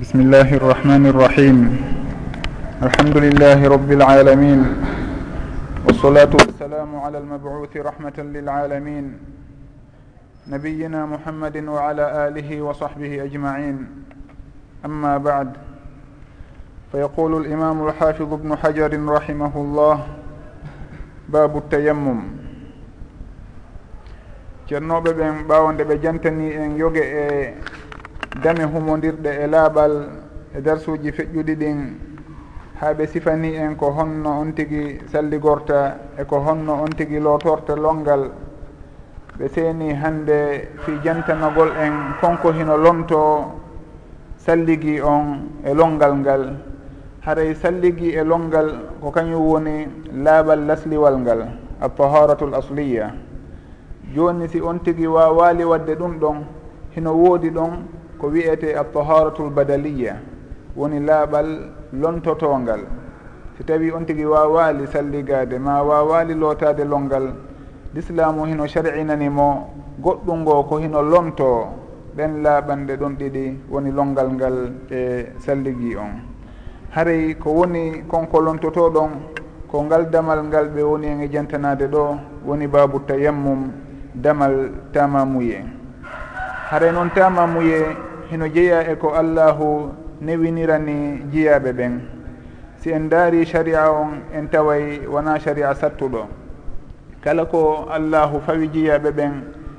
بسم الله الرحمن الرحيم الحمد لله رب العالمين والصلاة والسلام على المبعوث رحمة للعالمين نبينا محمد وعلى آله وصحبه أجمعين أما بعد فيقول الإمام الحافظ ابن حجر رحمه الله باب التيمم ceernoɓe ɓen ɓawde ɓe jantani en yoge e dame humodirɗe e laaɓal e darsuji feƴƴuɗi ɗin ha ɓe sifani en ko honno on tigui salligorta e ko honno on tigui lootorta longal. Ɓe seeni hande fi jantanagol en konko hino lonto salligi on e longal ngal. Haray salligi e longal ko kañum woni laaɓal lasliwal ngal a taharatu asliya. Joni si on tigui wawali wadde ɗum ɗon hino woodi ɗon ko wiyete a taharatul badaliya woni laaɓal lontotongal si tawi on tigui wawali salligade ma wawali lotade longal l'islamu hino shar'inanimo goɗɗum ngo ko hino lonto ɓen laaɓanɗe ɗon ɗiɗi woni longal ngal e salligi on. Haray ko woni konko lontoto ɗon ko ngal damal ngal ɓe woni en e jantanade ɗo woni babu tayammum damal tamamuye haray noon tamamuye hino jeeya e ko allahu newinirani jiyaɓe ɓen. Si en daari sharia on en taway wona sharia sattuɗo. Kala ko allahu fawi jiyaɓe ɓen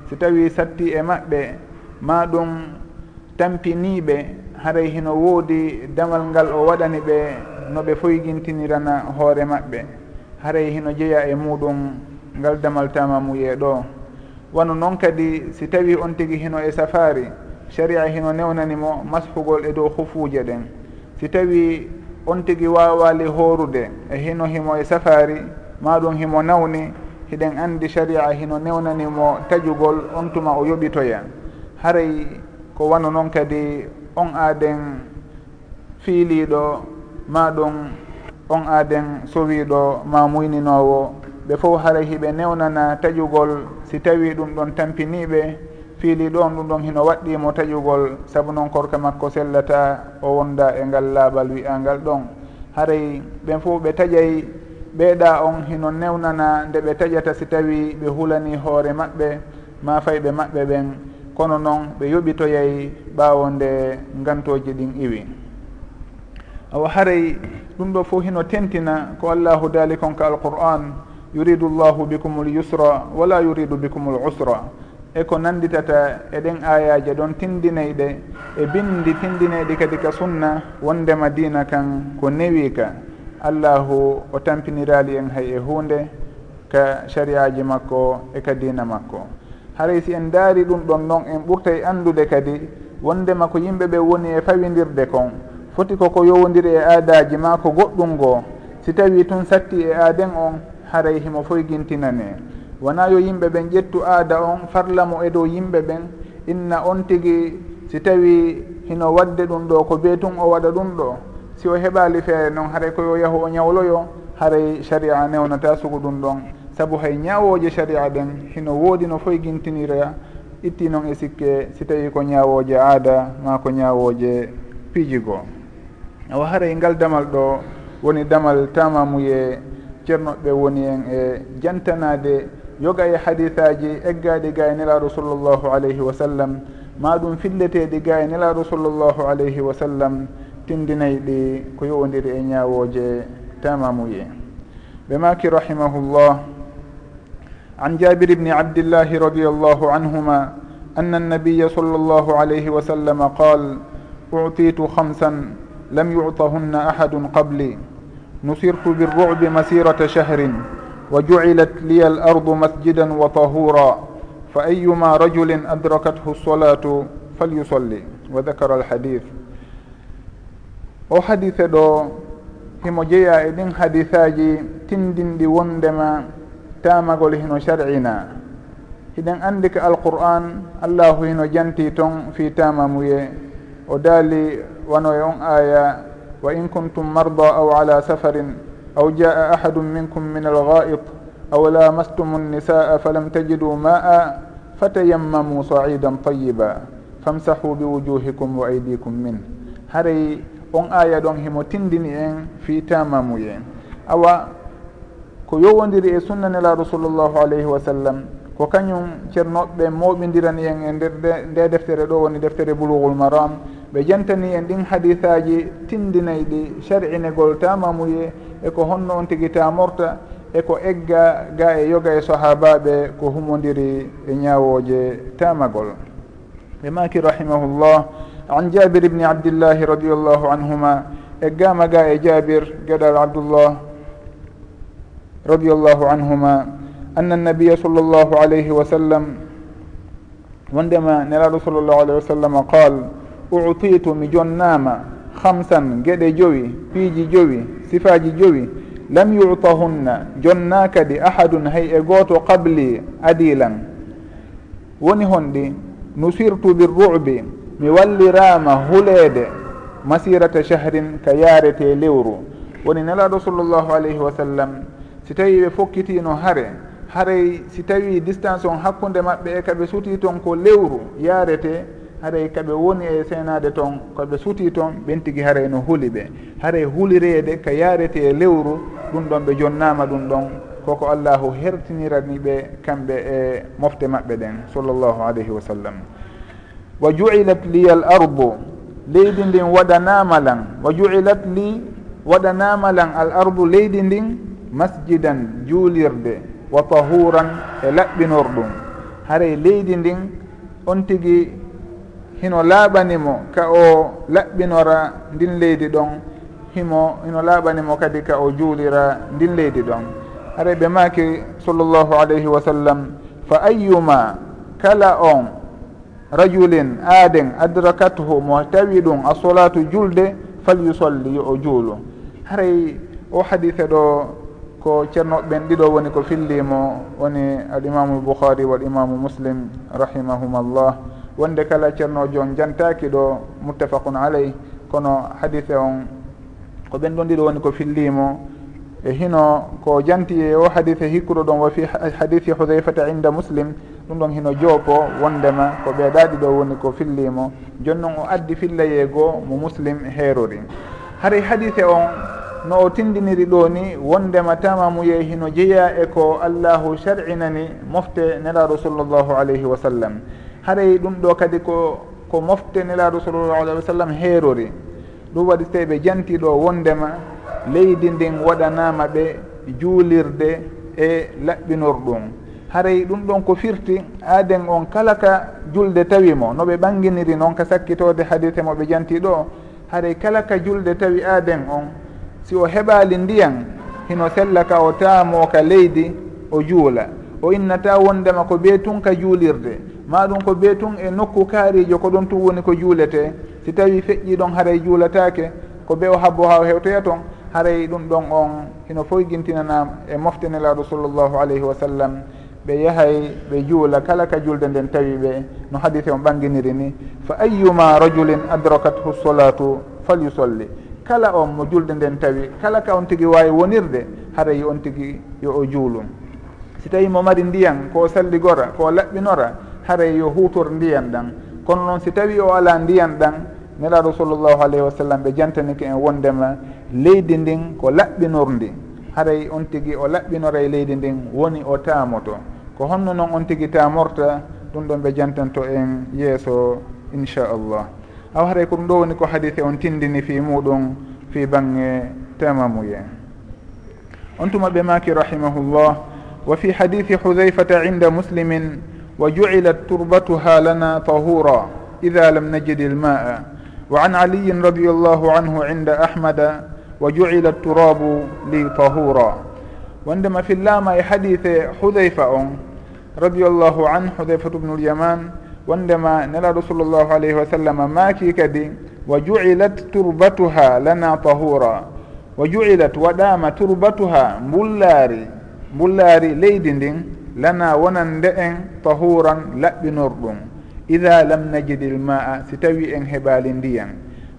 si tawi satti e maɓɓe ma ɗum tampiniɓe haray hino woodi damal ngal o waɗani ɓe no ɓe foygintinirana hoore maɓɓe. Haray hino jeeya e muɗum ngal damal tamamuye ɗo. wano noon kadi si tawi on tigi hino e safari sharia hino newnanimo mashugol e dow hufuje ɗen. Si tawi on tigi wawali horude e hino himo e safari maɗum himo nawni hiɗen andi sharia hino newnanimo tajugol on tuma o yoɓitoya. Haray ko wano noon kadi on aaden fiiliɗo ma ɗum on aaden sowiɗo ma muyninowo ɓe fof haray hiɓe newnana taƴugol si tawi ɗum ɗon tampiniɓe fiili ɗon ɗum ɗon hino waɗɗimo taƴugol saabu noon korka makko sellata o wonda e ngal laaɓal wiyangal ɗon. Haray ɓen fof ɓe taƴay ɓeeɗa on hino newnana nde ɓe taƴata si tawi ɓe hulani hoore maɓɓe ma fayɓe maɓɓe ɓen. Kono noon ɓe yoɓitoyay ɓaawo nde ngantoji ɗin iwi. Awa haray ɗum ɗo fof hino tentina ko allahu daali konka alqur'an. yuridu llahu bikum l yusra wala yuridu bikum l usra. E ko nanditata eɗen ayaji ɗon tindineyɗe e bindi tindineyɗi kadi ka sunna wondema dina kan ko newi ka. Allahu o tampinirali en hay e hunde ka sariyaji makko e ka dina makko. Haray si en daari ɗum ɗon noon en ɓurtay andude kadi wondema ko yimɓe ɓe woni e fawidirde kon. Foti koko yowodiri e aadaji ma ko goɗɗum ngoo si tawi tun satti e aaden on haray himo foye gintinane. Wona yo yimɓe ɓen ƴettu aada on farlamo e dow yimɓe ɓen. Inna on tigi si tawi hino wadde ɗum ɗo ko be tun o waɗa ɗum ɗo si o heɓali feere noon haray koyo yahu o ñawloyo haray sharia newnata sugu ɗum ɗon. Saabu hay ñawoje sharia ɗen hino woodi no foye gintinira itti noon e sikke si tawi ko ñawoje aada ma ko ñawoje piijigo. Awa haray ngal damal ɗo woni damal tamamuye ceernoɓe woni en e jantanade yoga e hadisaji eggaɗi ga e nelaɗo sallllahu alayhi wa sallam ma ɗum filleteɗi ga e nelaɗo sallllahu alayhi wa sallam tindinayɗi ko yowodiri e ñawoje tamamuye ɓe maki rahimahullah an jabir bni abdillahi radi allahu anhuma أن النبي صلى الله عليه وسلم قال أعطيت خمسا لم يعطهن أحد قبلي نصرت بالرعب مسيرة شهر وجعلت لي الأرض مسجدا وطهورا فأيما رجل أدركته الصلاة فليصلي وذكر الحديث o hadise ɗo himo jeeya e ɗin hadisaji tindinɗi wondema tamagol hino shar'ina. Hiɗen andi ka alqur'an allahu hino janti toon fi tamamuye. O daali wano e on aya wa in kuntum marda aw ala safarin aw jaa ahadu minkum min alghaid aw lamastum النساء falam tajidu maa fatayammamu saidan طيبا famsahu biwujuhikum wa aydikum min haray on aya ɗon himo tindini en fi tamamuye en. Awa ko yowodiri e sunna nelaɗo sallllahu alayhi wa sallam ko kañum ceernoɓe mawɓidirani en e nder nde deftere ɗo woni deftere boulugul maram ɓe jantani en ɗin hadisaji tindinayɗi shar'inegol tamamuye eko honno on tigi tamorta eko egga ga e yoga e sahabaɓe ko humodiri e ñawoje tamagol ɓe maki rahimahullah an jabir ibni abdillahi radiallahu anhuma eggama ga e jabir gueɗal abdullah radiallahu anhuma anna annabiya sall llahu alayhi wa sallam wondema nelaɗo sall llahu alayhi wa sallam qal utitu mi jonnama hamsan gueɗe jowi piiji jowi sifaji jowi lam yutahunna jonna kadi ahadun hay e gooto qabli adilan woni honɗi nusirtu birruɓi mi wallirama huleede masirata shahrin ka yarete lewru. Woni nelaɗo sallllahu alayhi wa sallam si tawi ɓe fokkitino haare haray si tawi distance on hakkude maɓɓe e kaɓe suuti toon ko lewru yarete haray kaɓe woni e seenade toon koɓe suuti toon ɓen tigui haray no huuli ɓe. Haray huulirede ka yarete e lewru ɗum ɗon ɓe jonnama ɗum ɗon koko allahu hertinirani ɓe kamɓe e mofte maɓɓe ɗen sallllahu alayhi wa sallam. Wa juilat liya al ardu leydi ndin waɗanamalan wa juilat li waɗanamalan al ardu leydi ndin masjidan juulirde wa tahuran e laɓɓinor ɗum haray leydi ndin on tigui hino laaɓanimo ka o laɓɓinora ndin leydi ɗon himo hino laaɓanimo kadi ka o juulira ndin leydi ɗon. Are ɓe maaki sallllahu alayhi wa sallam fa ayuma kala on rajulin aaden adrakathu mo tawi ɗum a solatu julde falyusolli yo o juulu. Haray o hadise ɗo ko ceernoɓeɓen ɗiɗo woni ko fillimo woni al imamu lbouhari wal imamu muslim rahimahum llah wonde kala ceernojo on jantaki ɗo muttafaqun aleyh kono hadise on ko ɓen ɗon ɗiɗo woni ko fillimo. E hino ko janti e o hadise hikkuɗo ɗon wo fi hadisi hudayfata inda muslim ɗum ɗon hino joopo wondema ko ɓeeɗaɗi ɗo woni ko fillimo. Joni noon o addi fillaye goo mo muslim heerori. Haray hadise on no o tindiniri ɗo ni wondema tamamuye hino jeeya e ko allahu shar'inani mofte nelaɗo sallllahu alayhi wa sallam. haray ɗum ɗo kadi ko ko mofte nelaɗo sallllahu alih wa sallam heerori. Ɗum waɗi so tawi ɓe jantiɗo wondema leydi ndin waɗanama ɓe juulirde e laɓɓinor ɗum haray ɗum ɗon ko firti aaden on kala ka julde tawimo no ɓe ɓanginiri noon ka sakkitode hadite mo ɓe janti ɗo haray kala ka julde tawi aaden on si o heɓali ndiyan hino sella ka o taamo ka leydi o juula. O innata wondema ko ɓee tun ka juulirde. maɗum ko be tun e nokku kaarijo ko ɗon tun woni ko juulete. Si tawi feƴƴi ɗon haray juulatake ko ɓe o habbo ha o hewtoya toon haray ɗum ɗon on hino fof gintinanama e moftenelaɗo sallllahu alayhi wa sallam. Ɓe yahay ɓe juula kala ka julde nden tawi ɓe no hadise on ɓanginiri ni. Fa ayuma rajulin adrakathu solatu falyusolli kala on mo julde nden tawi kala ka on tigui wawi wonirde haray on tigui yo o juulum si tawi mo mari ndiyan ko salligora ko laɓɓinora haray yo hutor ndiyan ɗan. Kono noon si tawi o ala ndiyan ɗan nelaɗo sallllahu alayhi wa sallam ɓe jantanike en wondema leydi ndin ko laɓɓinorndi. Haray on tigui o laɓɓinora e leydi ndin woni o taamoto. Ko honno noon on tigui taamorta ɗum ɗon ɓe jantanto en yeeso inchallah. Aw haray e ko ɗum ɗo woni ko hadise on tindini fi muɗum fi bange tamamuye. On tuma ɓe maki rahimahullah wa fi hadisi hudayfata inda muslimin wa juilat turbatuha lana tahura ida lam najid إذا wa an aliyin radi allahu anhu inda ahmada wa أحمد turabu li tahura wondema fillama e hadise hudayfa on radi allahu an hudayfatu bnu lyaman wondema nelaɗo sall llahu alayhi wa sallam maaki kadi wa juilat turbatuha lana tahura wa juilat waɗama turbatuha mbullaari mbullaari leydi ndin lana wonande en tahuran laɓɓinorɗum. Ida lam najidil ma'a si tawi en heɓali ndiyan.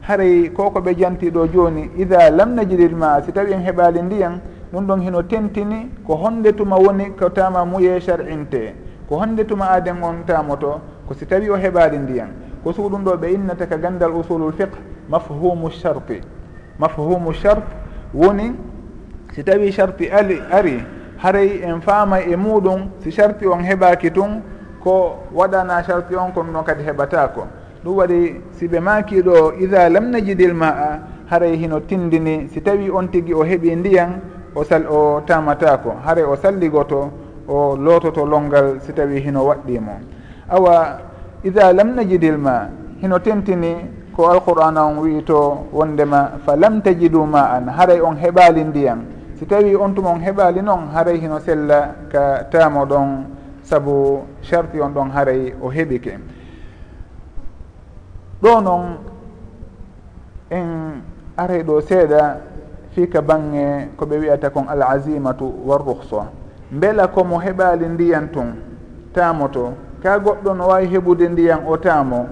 Haray koko ɓe janti ɗo joni ida lam najidil ma'a si tawi en heɓali ndiyan ɗum ɗon hino tentini ko honde tuma woni ko tama muye shar'inte. Ko honde tuma aden on tamoto ko si tawi o heɓali ndiyan. Ko sugu ɗo ɓe innata ka gandal usulul fiqh mafhumu sharti. Mafhumu shart woni si tawi sharti ali ari haray en faamay e muɗum si charti on heɓaki tun ko waɗana charti on kono noon kadi heɓatako ɗum waɗi si ɓe makiɗo ida lam najidil ma a haray hino tindini si tawi on tigui o heeɓi ndiyan o sal o tamatako haray o salligoto o loototo longal si tawi hino waɗɗimo awa ida lam najidil ma hino tentini ko alqur'ana on wiito wondema fa lam tajidu ma an haray on heɓali ndiyan. si tawi on tuma on heɓali noon haray hino sella ka taamo ɗon saabu charti on ɗon haray o heɓike. Ɗo noon en aray ɗo seeɗa fi bange ko ɓe wiyata kon al wa warruhsa beela komo heɓali ndiyan tun taamoto ka goɗɗo no wawi heɓude ndiyan o taamo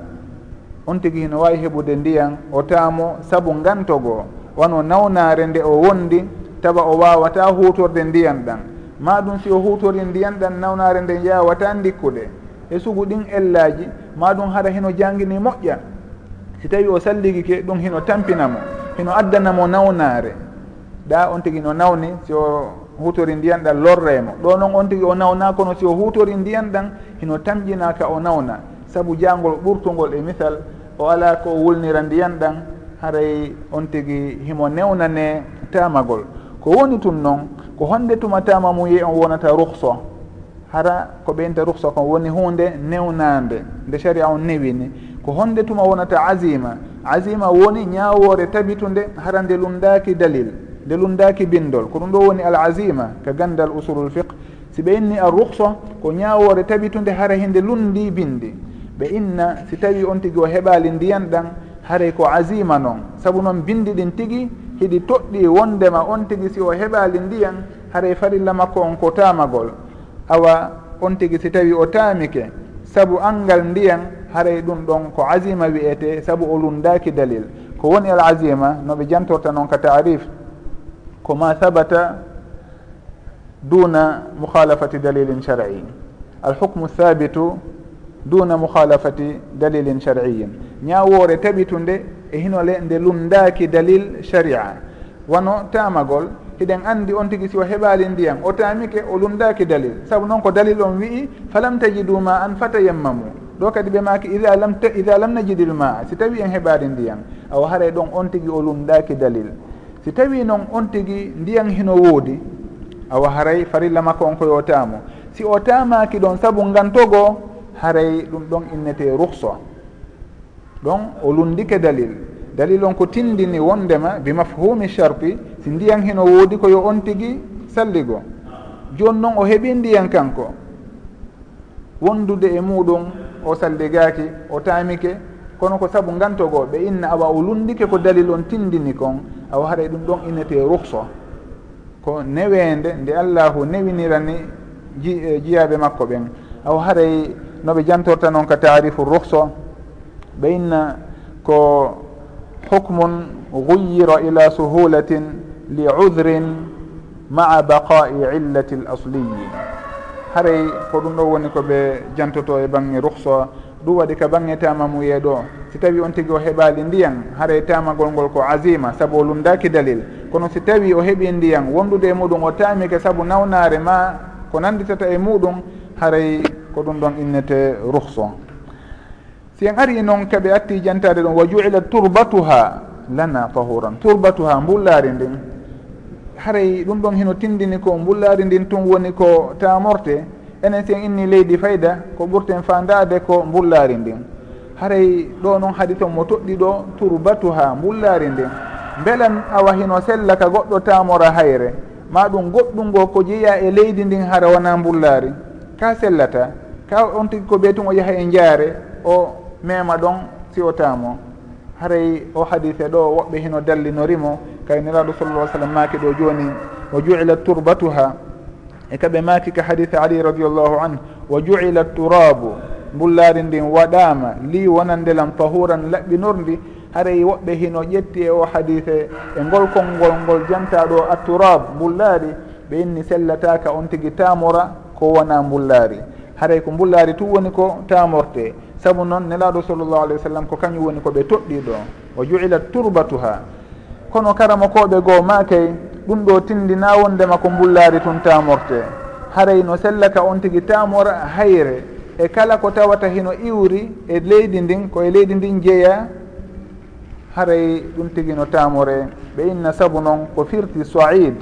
on tigui hino wawi heɓude ndiyan o taamo saabu gantogoo wano nawnare nde o wondi tawa o wawata hutorde ndiyan ɗan. Ma ɗum si o hutori ndiyan ɗan nawnare nde yawata ndikkude. E sugu ɗin ellaji ma ɗum haɗa hino jangini moƴƴa. Si tawi o salligike ɗum hino tampinamo hino addanamo nawnare. Ɗa on tigui no nawni si o hutori ndiyan ɗan lorremo. Ɗo noon on tigui o nawna kono si o hutori ndiyan ɗan hino tamƴinaka o nawna. Saabu jangol ɓurtugol e misal o ala ko wulnira ndiyan ɗan haray on tigui himo newnane tamagol. ko woni tun noon ko honde tumatama mum yeyi on wonata ruhsa hara ko ɓeynta ruhsa kon woni hunde newnande nde sharia on newini. Ko honde tuma wonata azima azima woni ñawore tabitunde hara nde lundaki dalil nde lundaki bindol. Ko ɗum ɗo woni al asima ka gandal usulul fiqe si ɓe inni a ruhsa ko ñawore tabitunde hara hinde lundi bindi. Ɓe inna si tawi on tigui o heɓali ndiyan ɗan haray ko azima noon saabu noon bindi ɗin tigui hiɗi toɗɗi wondema on tigi si o heɓali ndiyan haray farilla makko on ko tamagol. Awa on tigi si tawi o tamike saabu angal ndiyan haray ɗum ɗon ko azima wiyete saabu o lundaki dalil. Ko woni al azima noɓe jantorta noon ka taarif ko ma sabata duna mukhalafati dalilin shar'i. Alhukmu thabitu duna mukhalafati dalilin shar'iyin ñawore taɓitunde e hinole nde lumdaki dalil sharia. Wano tamagol hiɗen andi on tigui si o heɓali ndiyan o tamike o lumdaki dalil. Saabu noon ko dalil on wii falam tajidu ma an fatayammamu. Ɗo kadi ɓe maki ida lam ida lam najidil ma si tawi en heɓali ndiyan awa haray ɗon on tigui o lumdaki dalil. Si tawi noon on tigui ndiyan hino woodi awa haray farilla makko on koyo tamo si o tamaki ɗon saabu gantogo haray ɗum ɗon innete ruhsa ɗon o lundike dalil. Dalil on ko tindini wondema bi mafhumi sharpi si ndiyan hino woodi ko yo on tigi salligo. Joni noon o heeɓi ndiyan kanko. Wondude e muɗum o salligaki o tamike kono ko saabu gantogo ɓe inna awa o lundike ko dalil on tindini kon awa haray e ɗum ɗon innete ruhsa ko newende nde allahu newinirani ji, eh, jiyaɓe makko ɓen. Awa haray e, noɓe jantorta noon ka tarifu ruhsa ɓeynna ko hukmun guyira ila suhulatin li udrin maa baqa'i illati l asliyi haray ko ɗum ɗo woni ko ɓe jantoto e bange ruhsa ɗum waɗi ka bange tamamu yeeɗo si tawi on tigi o heɓali ndiyan haray tamagol ngol ko asima saabu o lundaki dalil kono si tawi o heeɓi ndiyan wondude e muɗum o tamike saabu nawnare ma ko nanditata e muɗum haray ko ɗum ɗon innete ruhsa si en ari noon kaɓe atti jantade ɗum wa juila turbatuha lana tahuran. Turbatuha mbullari ndin. Haray ɗum ɗon hino tindini ko mbullari ndin tun woni ko tamorte enen si en inni leydi fayda ko ɓurten fandade ko mbullari ndin. Haray ɗo noon haadi ton mo toɗɗi ɗo turbatuha mbullari ndin. Beelan awa hino sella ka goɗɗo tamora hayre. Ma ɗum goɗɗungo ko jeeya e leydi ndin hara wona mbullari ka sellata ka on tigi ko ɓeytun o yaha e jaare o mema ɗon si o tamo haray o hadise ɗo woɓɓe hino dallinorimo kay nelaɗo sallah sallam maki ɗo joni wa juilat turbatuha. E kaɓe maki ka hadise ali radiallahu anu wa juila turabu mbullari ndin waɗama li wonandelam tahuran laɓɓinorndi haray woɓɓe hino ƴetti e o hadise e ngol konngol ngol jantaɗo a turab mbullari ɓe inni sellataka on tigui tamora ko wona mbullari haray ko mbullari tu woni ko tamorte saabu noon nelaɗo sallllahu alayhi wa sallam ko kañum woni koɓe toɗɗiɗo o juilat turbatuha. Kono karama koɓe goo makey ɗum ɗo tindina wondema ko mbullaari tun tamorte haray no sellaka on tigui tamora hayre e kala ko tawata hino iwri e leydi ndin koye leydi ndin jeeya haray ɗum tigi no tamore ɓe inna saabu noon ko firti soid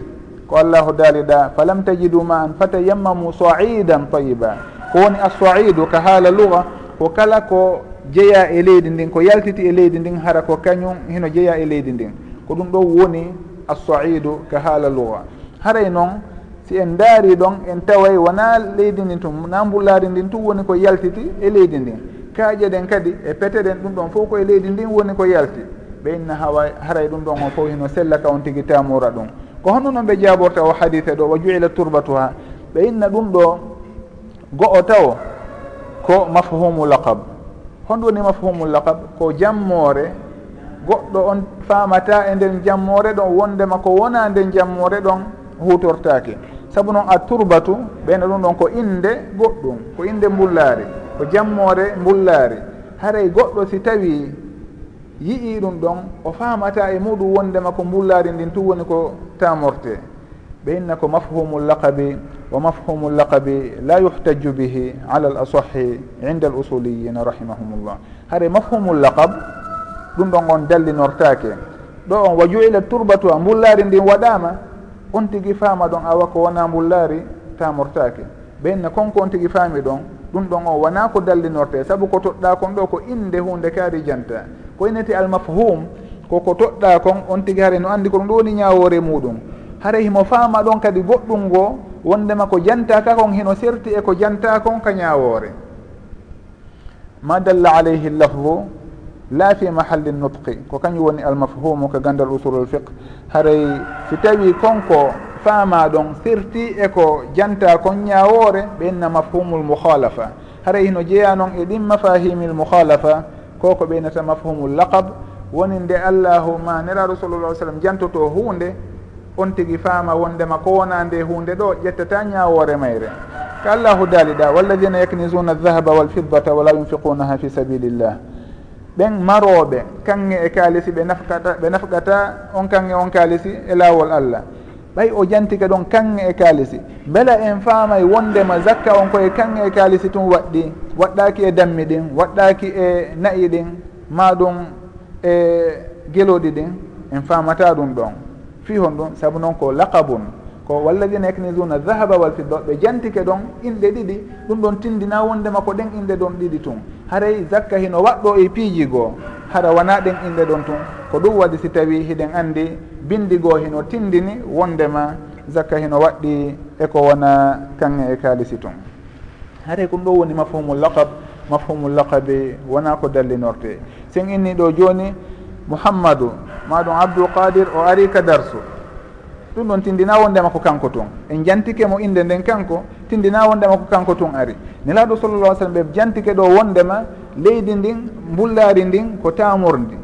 ko allahu daaliɗa falam tajidu ma an fatayammamu soidan tayiba ko woni a soidu ka haala luga ko kala ko jeeya e leydi ndin ko yaltiti e leydi ndin hara ko kañum hino jeeya e leydi ndin. Ko ɗum ɗo woni assaidu ka haala luga haray e noon si en daari ɗon en taway wona leydi ndin tum na mbullaari ndin tum woni ko yaltiti e leydi ndin. Kaaƴe ɗen kadi e pete ɗen ɗum ɗon fof koye leydi ndin woni ko yalti. Ɓe inna hawa haray e ɗum ɗon on fof hino sella ka on tigi tamora ɗum. Ko honno noon ɓe jaaborta o hadise ɗo wa juila turbatu ha ɓe inna ɗum ɗo go'o taw ko mafhumu laqab. Honɗum woni mafhumu laqab ko jammore goɗɗo on famata e nden jammore ɗon wondema ko wona nden jammore ɗon hutortake saabu noon a turbatu ɓeyno ɗum ɗon ko inde goɗɗum ko inde mbullaari ko jammore mbullaari haray goɗɗo si tawi yii ɗum ɗon o famata e muɗum wondema ko mbullaari ndin tum woni ko tamorte ɓeynna ko mafhumu llaqabi wa mafhumu llaqabi la yuhtaju bihi ala l asahi inda al usuliyina rahimahumullah. هذا mafhumu llaqab ɗum ɗon on dallinortake ɗo on wa juila turbatu a mbullari ndin waɗama on tigui faama ɗon awa ko wona mbullari tamortake ɓeyna konko on tigui faami ɗon ɗum ɗon o wona ko dallinorte saabu ko toɗɗa kon ɗo ko inde hunde kaari janta ko inete almafhum koko toɗɗa kon on tigui haare no andi ko ɗum ɗo woni ñawore muɗum. haray himo faama ɗon kadi goɗɗum ngo wondema ko jantaka kon hino serti e ko janta kon ka ñawore ma dalla alayhi lafdu la fi mahalli nutqi ko kañum woni almafhumu ko gandal usulul fiqe haray si tawi konko faama ɗon serti e ko janta kon ñawore ɓenna mafhumul muhalafa haray hino jeeya noon e ɗin mafahimil muhalafa ko ko ɓeynata mafhumul laqab woni nde allahu ma neraɗo sallallah ai sallam jantoto hunde on tigi faama wondema ko wona nde hunde ɗo ƴettata ñawore mayre. Ko allahu daaliɗa walladina yaknisuna aldahaba walfiddata wala yunfiqunaha fi sabilillah ɓen maroɓe kanŋe e kaalisi ɓe nafkata ɓe nafgata on kanŋe on kaalisi e laawol allah. Ɓay o jantike ɗon kanŋe e kaalisi. Beela en faamay wondema zakka on koye kanŋe e kaalisi tun waɗɗi waɗɗaki e dammi ɗin waɗɗaki e na'i ɗin ma ɗum e geloɗi ɗin en faamata ɗum ɗon. fi hon ɗum saabu noon ko laqabun. Ko walladina yaknisuna dahaba wal fidda ɓe jantike ɗon inɗe ɗiɗi ɗum ɗon tindina wondema ko ɗen inɗe ɗon ɗiɗi tun. Haray zakka hino waɗɗo e piiji goo hara wona ɗen inɗe ɗon tun. Ko ɗum waɗi si tawi hiɗen andi bindi goo hino tindini wondema zakka hino waɗɗi eko wona kanŋe e kaalisi tun. Haray ko ɗum ɗo woni mafhumu laqab mafhumu laqabi wona ko dallinorte sen inni ɗo joni mouhammadou maɗum abdoul qadir o ari ka darsu. Ɗum ɗon tindina wondema ko kanko tun en jantike mo inde nden kanko tindina wondema ko kanko tun ari. Nelaɗo sallallah sallam ɓe jantike ɗo wondema leydi ndin mbullari ndin ko tamordi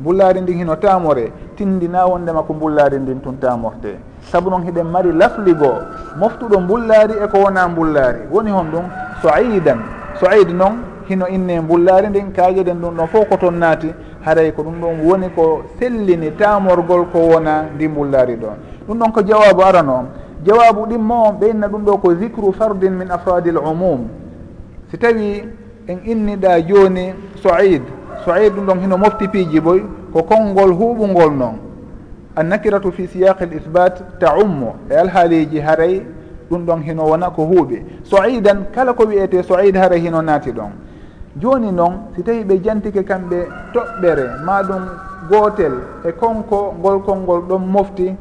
mbullari ndin hino tamore tindina wondema e ko mbullari ndin tun tamorte saabu noon hiɗen mari lafligo moftuɗo mbullari eko wona mbullari woni hon ɗum so aidan so aidi noon hino inne mbullari ndin kaƴeɗen ɗum ɗon fof ko toon naati. haray ko ɗum ɗon woni ko sellini tamorgol ko wona ndi mbullari ɗon. Ɗum ɗon ko jawabu arano jawabu ɗimmo on ɓeynna ɗum ɗo ko zicru fardin min afradi l umum. Si tawi en inniɗa joni soid soid ɗum ɗon hino mofti piiji boy ko konngol huuɓugol noon annakiratu fi siyaqi l isbat taummo e alhaaliji haray ɗum ɗon hino wona ko huuɓi soidan kala ko wiyete soid haray hino naati ɗon. joni noon si tawi ɓe jantike kamɓe toɓɓere ma ɗum gotel e konko ngol konngol ɗon mofti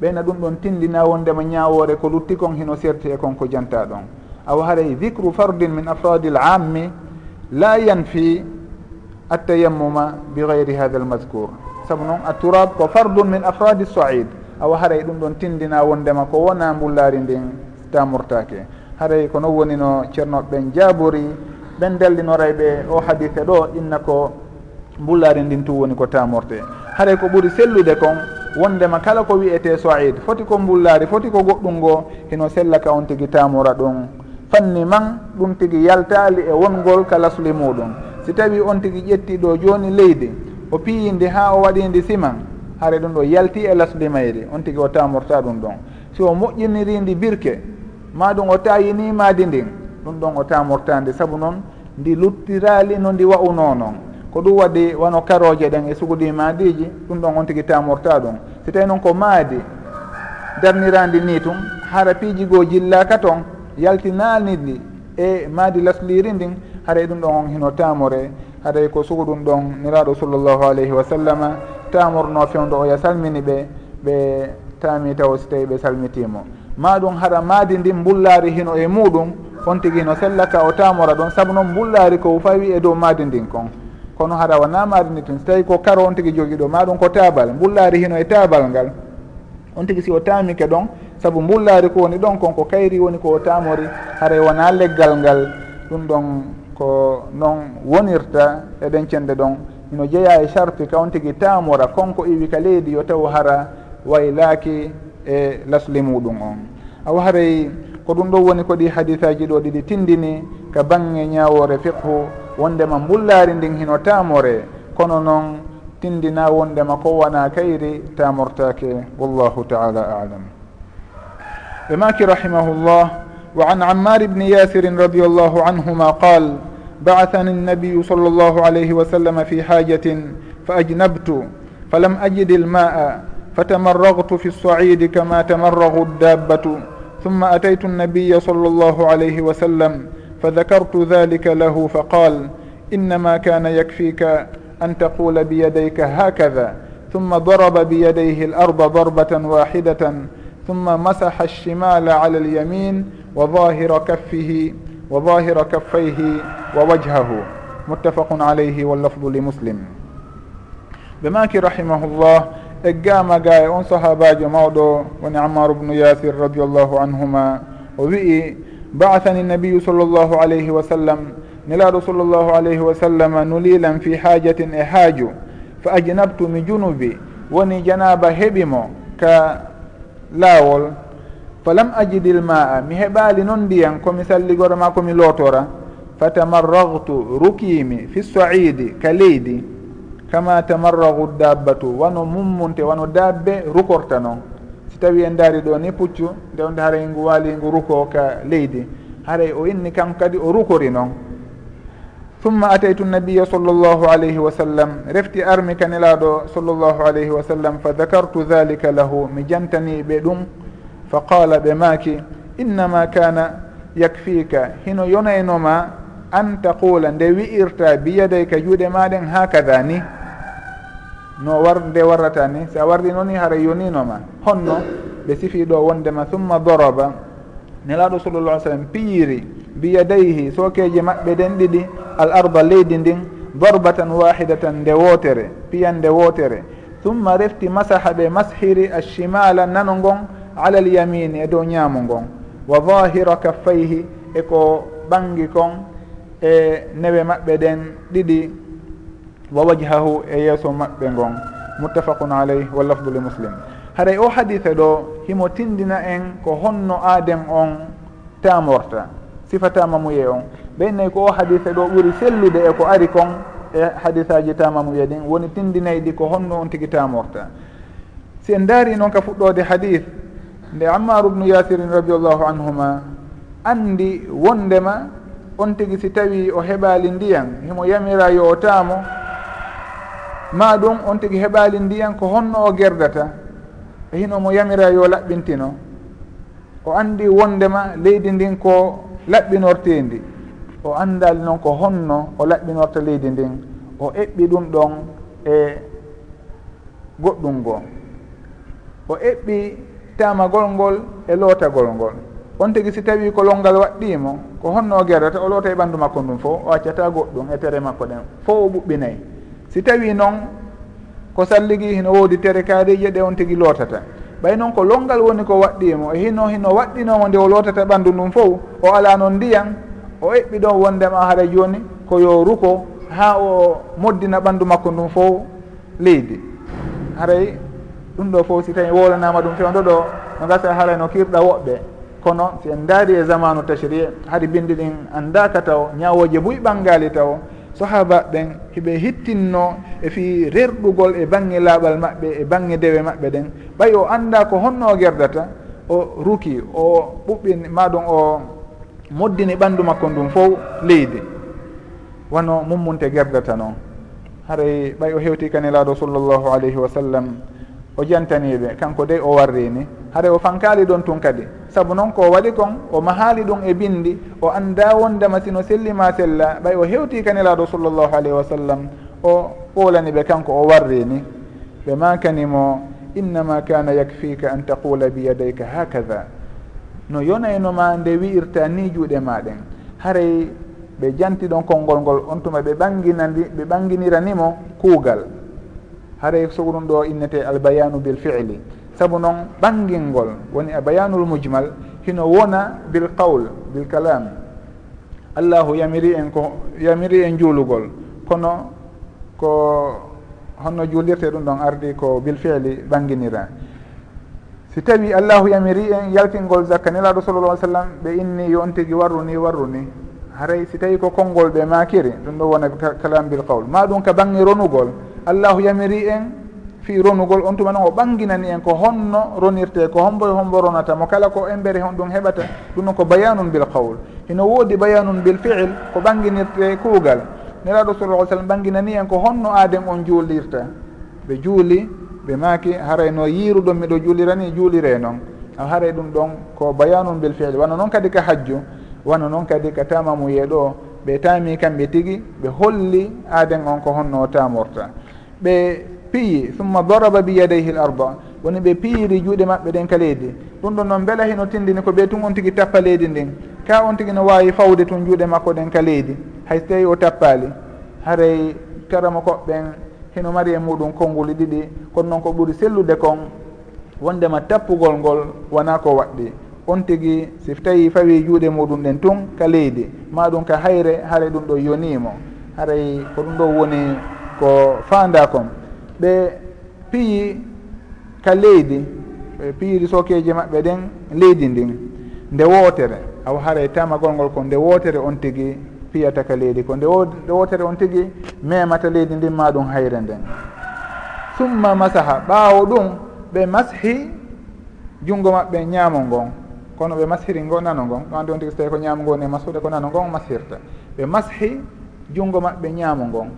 ɓeyna ɗum ɗon tindina wondema ñawore ko lutti kon hino serti e konko janta ɗon. Aw haray dicru fardin min afradi l ammi la yanfi attayammuma bi gayri hada l mascour saabu noon a turab ko fardun min afradi soid awa haray ɗum ɗon tindina wondema ko wona mbullari ndin tamurtake haray ko non woni no ceernoɓe ɓen jaabori ɓen dellinora ɓe o hadise ɗo inna ko mbullari ndin tu woni ko tamorte. Haray ko ɓuri sellude kon wondema kala ko wiyete soid foti ko mbullari foti ko goɗɗum ngo hino sellaka on tigui tamora ɗum. Fanni man ɗum tigui yaltali e wongol ka lasli muɗum. Si tawi on tigui ƴetti ɗo joni leydi o piyindi ha o waɗindi siman haare ɗum ɗo yalti e lasli mayri on tigui o tamorta ɗum ɗon. Si o moƴƴinirindi birke ma ɗum o tayinimadi ndin ɗum ɗon o tamortandi saabu noon ndi luttirali no ndi wa'uno noon ko ɗum waɗi wano karoje ɗen e suguɗi maadiji ɗum ɗon on tigui tamorta ɗum. Si tawi noon ko maadi darnirandi ni tum hara piiji goo jillaka toon yaltinani ɗi e maadi lasliri ndin haray ɗum ɗon on hino tamore. Haray ko suguɗum ɗon niraɗo sallllahu alayhi wa sallama tamorno fewdo oya salmini ɓe ɓe taami taw si tawi ɓe salmitimo. Ma ɗum hara maadi ndin mbullari hino e muɗum on tigi no sellaka o tamora ɗon saabu noon mbullari ko fawi e dow maadi ndin kon. Kono haɗa wona maadi ndi tun so tawi ko karo on tigi jogi ɗo maɗum ko tabal. Mbullari hino e tabal ngal. On tigi si o tamike ɗon saabu mbullari ko woni ɗon kon ko kayri woni ko o tamori haray e wona leggal ngal. Ɗum ɗon ko noon wonirta eɗen cende ɗon. Ino jeeya e charpi ka on tigi tamora konko iwi ka leydi yo taw hara waylaaki e lasli muɗum on. Awa haray ko ɗum ɗo woni ko ɗi hadisaji ɗo ɗiɗi tindini ka bange ñawore fiqhu wondema mbullari ndin hino tamore kono noon tindina wondema ko wona kayri tamortake wallahu taala alam. Ɓe maki rahimahullah wa an ammar bni yasirin radiallahu anhuma qal بعثني النبي صلى الله عليه وسلم في حاجة فأجنبت فلم أجد الماء فتمرغت في الصعيد كما تمرغ الدابة ثم أتيت النبي صلى الله عليه وسلم فذكرت ذلك له فقال إنما كان يكفيك أن تقول بيديك هكذا ثم ضرب بيديه الأرض ضربة واحدة ثم مسح الشمال على اليمين وظاهر كفه وظاهر كفيه ووجهه. متفق عليه واللفظ لمسلم. بماك رحمه الله e gamaga e on sahabajo mawɗo woni ammaru bnu yasir radiallahu anhuma o wi'i baathani nabiyu sall llahu alayhi wa sallam nelaɗo sall llahu alayhi wa sallam nulilan fi hajatin e haaju fa ajnabtu mi junubi woni janaba heɓimo ka laawol falam ajidil ma'a mi heɓali noon ndiyan komi salligoroma komi lootora fatamarragtu rukimi fi saidi ka leydi. kama tamarragu dabbatu wano mummunte wano dabbe rukorta noon si tawi en daari ɗo ni puccu nde onde haray ngu waali ngu ruko ka leydi. Haray o inni kan kadi o rukori noon summa ataytu nabiya sall llahu alayhi wa sallam. Refti armi kanelaɗo sall llahu alayhi wa sallam fa dakartu dhalika lahu. Mi jantani ɓe ɗum. Fa qala ɓe maaki innama kana yakfika hino yonaynoma an taqula nde wi'irta biyaday ka juuɗe maɗen ha kada ni. no war nde warrata ni. Si a warri noon hara yoninoma honno ɓe sifi ɗo wondema summa doroba. Nelaɗo sallallah ai sallam piyiri biyadayhi sokeji maɓɓe ɗen ɗiɗi al arda leydi ndin dorbatan wahidatan nde wootere piyande wootere. Summa refti masaha ɓe mashiri alchimala nano ngon ala l yamini e dow ñaamu ngon. Wa dahira kaffayhi eko ɓangi kon e newe maɓɓe ɗen ɗiɗi. wa wajhahu e yeeso maɓɓe ngon muttafaqun aleyh wallafdu li muslim. Haray o hadise ɗo himo tindina en ko honno aaden on tamorta sifatamamuye on. Ɓeynayi ko o hadise ɗo ɓuri sellude e ko ari kon e hadisaji tamamuye ɗin woni tindinayi ɗi ko honno on tigi tamorta. Si en daari noon ka fuɗɗode hadis nde ammaru ubnu yasirin radiallahu anhuma andi wondema on tigi si tawi o heɓali ndiyan himo yamira yo o taamo ma ɗum on tigi heɓali ndiyan ko honno o gerdata e hino mo yamira yo laɓɓintino. O andi wondema leydi ndin ko laɓɓinortendi. O andali noon ko honno o laɓɓinorta leydi ndin. O eɓɓi ɗum ɗon e goɗɗum ngoo o eɓɓi tamagol ngol e lootagol ngol. On tigi si tawi ko longal waɗɗimo ko honno o gerdata o loota e ɓanndu makko ndum fof o accata goɗɗum e tere makko ɗen fof o ɓuɓɓinayi si tawi noon ko salligi hino woodi tere kaarije ɗe on tigui lootata. Ɓay noon ko longal woni ko waɗɗimo e hino hino waɗɗinomo nde o lootata ɓanndu ndum fof o ala noon ndiyan o eɓɓi ɗon wondema haara joni ko yo ruko ha o moddina ɓanndu makko ndum fof leydi. Haray ɗum ɗo fof si tawi wolanama ɗum fewdo ɗo no gasa haray no kirɗa woɓɓe. Kono si en daari e zamanu tachri haɗi bindi ɗin andaka taw ñawoje buy ɓangali taw sahaba ɓen hiɓe hittinno e fi rerɗugol e bange laaɓal maɓɓe e bange dewe maɓɓe ɗen. Ɓay o annda ko honno o gerdata o ruki o ɓuɓɓi maɗum o moddini ɓanndu makko ndum fof leydi. Wano mummunte gerdata noon haray ɓay o hewti kanelaaɗo sallllahu alayhi wa sallam o jantaniɓe kanko de o warrini. haɗa o fankali ɗon tun kadi. Saabu noon ko waɗi kon o mahaali ɗum e bindi o anda wondema sino sellima sella ɓay o hewti kanelaɗo sallllahu alayhi wa sallam o ɓolani ɓe kanko o warrini. Ɓe makanimo innama kana yakfika an taqula biyadayka hakada no yonaynoma nde wi'irta ni juuɗe maɗen haray ɓe janti ɗon konngol ngol on tuma ɓe ɓanginandi ɓe ɓanginiranimo kuugal. Haray so ɗum ɗo innete albayanu bil fi'li. saabu noon ɓangil ngol. Woni a bayanul mujmal hino wona bil qawl bil kalam. Allahu yamiri en ko yamiri en juulugol. Kono ko honno juulirte ɗum ɗon ardi ko bil fiili ɓanginira si tawi allahu yamiri en yaltingol zakka nelaɗo sallallah sallam ɓe inni yon tigui warruni warruni. Haray si tawi ko konngol ɓe makiri ɗum ɗo wona kalam bil qawl. Ma ɗum ka bange ronugol. Allahu yamiri en fi ronugol on tuma noon o ɓanginani en ko honno ronirte ko homboye hombo ronata. Mo kala ko embere hon ɗum heɓata ɗum noon ko bayanun bil qawl. Hino woodi bayanun bil fiil ko ɓanginirte kuugal. Neraɗo sallah sallam ɓanginani en ko honno aaden on juulirta. Ɓe juuli ɓe maaki haray no yiiruɗon miɗo juulirani juulire noon a haray ɗum ɗon ko bayanun bil fiil. Wano noon kadi ka hajju wano noon kadi ka tamamu yeeɗo. Ɓe taami kamɓe tigi ɓe holli aaden on ko honno tamorta ɓe piyi summa daraba bi yadayhi l arba woni ɓe piyiri juuɗe maɓɓe ɗen ka leydi. Ɗum ɗon noon beela hino tindini ko ɓe tun on tigui tappa leydi ndin. Ka on tigui no wawi fawde tun juuɗe makko ɗen ka leydi. Hay so tawi o tappali haray karama koɓɓen hino mari e muɗum konnguli ɗiɗi kono noon ko ɓuuri sellude kon wondema tappugol ngol wona ko waɗɗi. On tigui si tawi fawi juuɗe muɗum ɗen tun ka leydi. Ma ɗum ka hayre haray ɗum ɗo yonimo haray ko ɗum ɗo woni ko fanda kon ɓe piyi ka leydi ɓe piyiri sokeji maɓɓe ɗen leydi ndin nde wootere aw haray tamagol ngol ko nde wootere on tigi piyata ka leydi. Ko nde nde wootere on tigi memata leydi ndin ma ɗum hayre nden. Summa masaha ɓaawo ɗum ɓe mashi junngo maɓɓe ñaamo ngon. Kono ɓe mashiri ngo nano ngon. Ɗo andi on tigi so tawi ko ñaamo ngo ne masude ko nano ngon mashirta ɓe mashi junngo maɓɓe ñaamo ngon.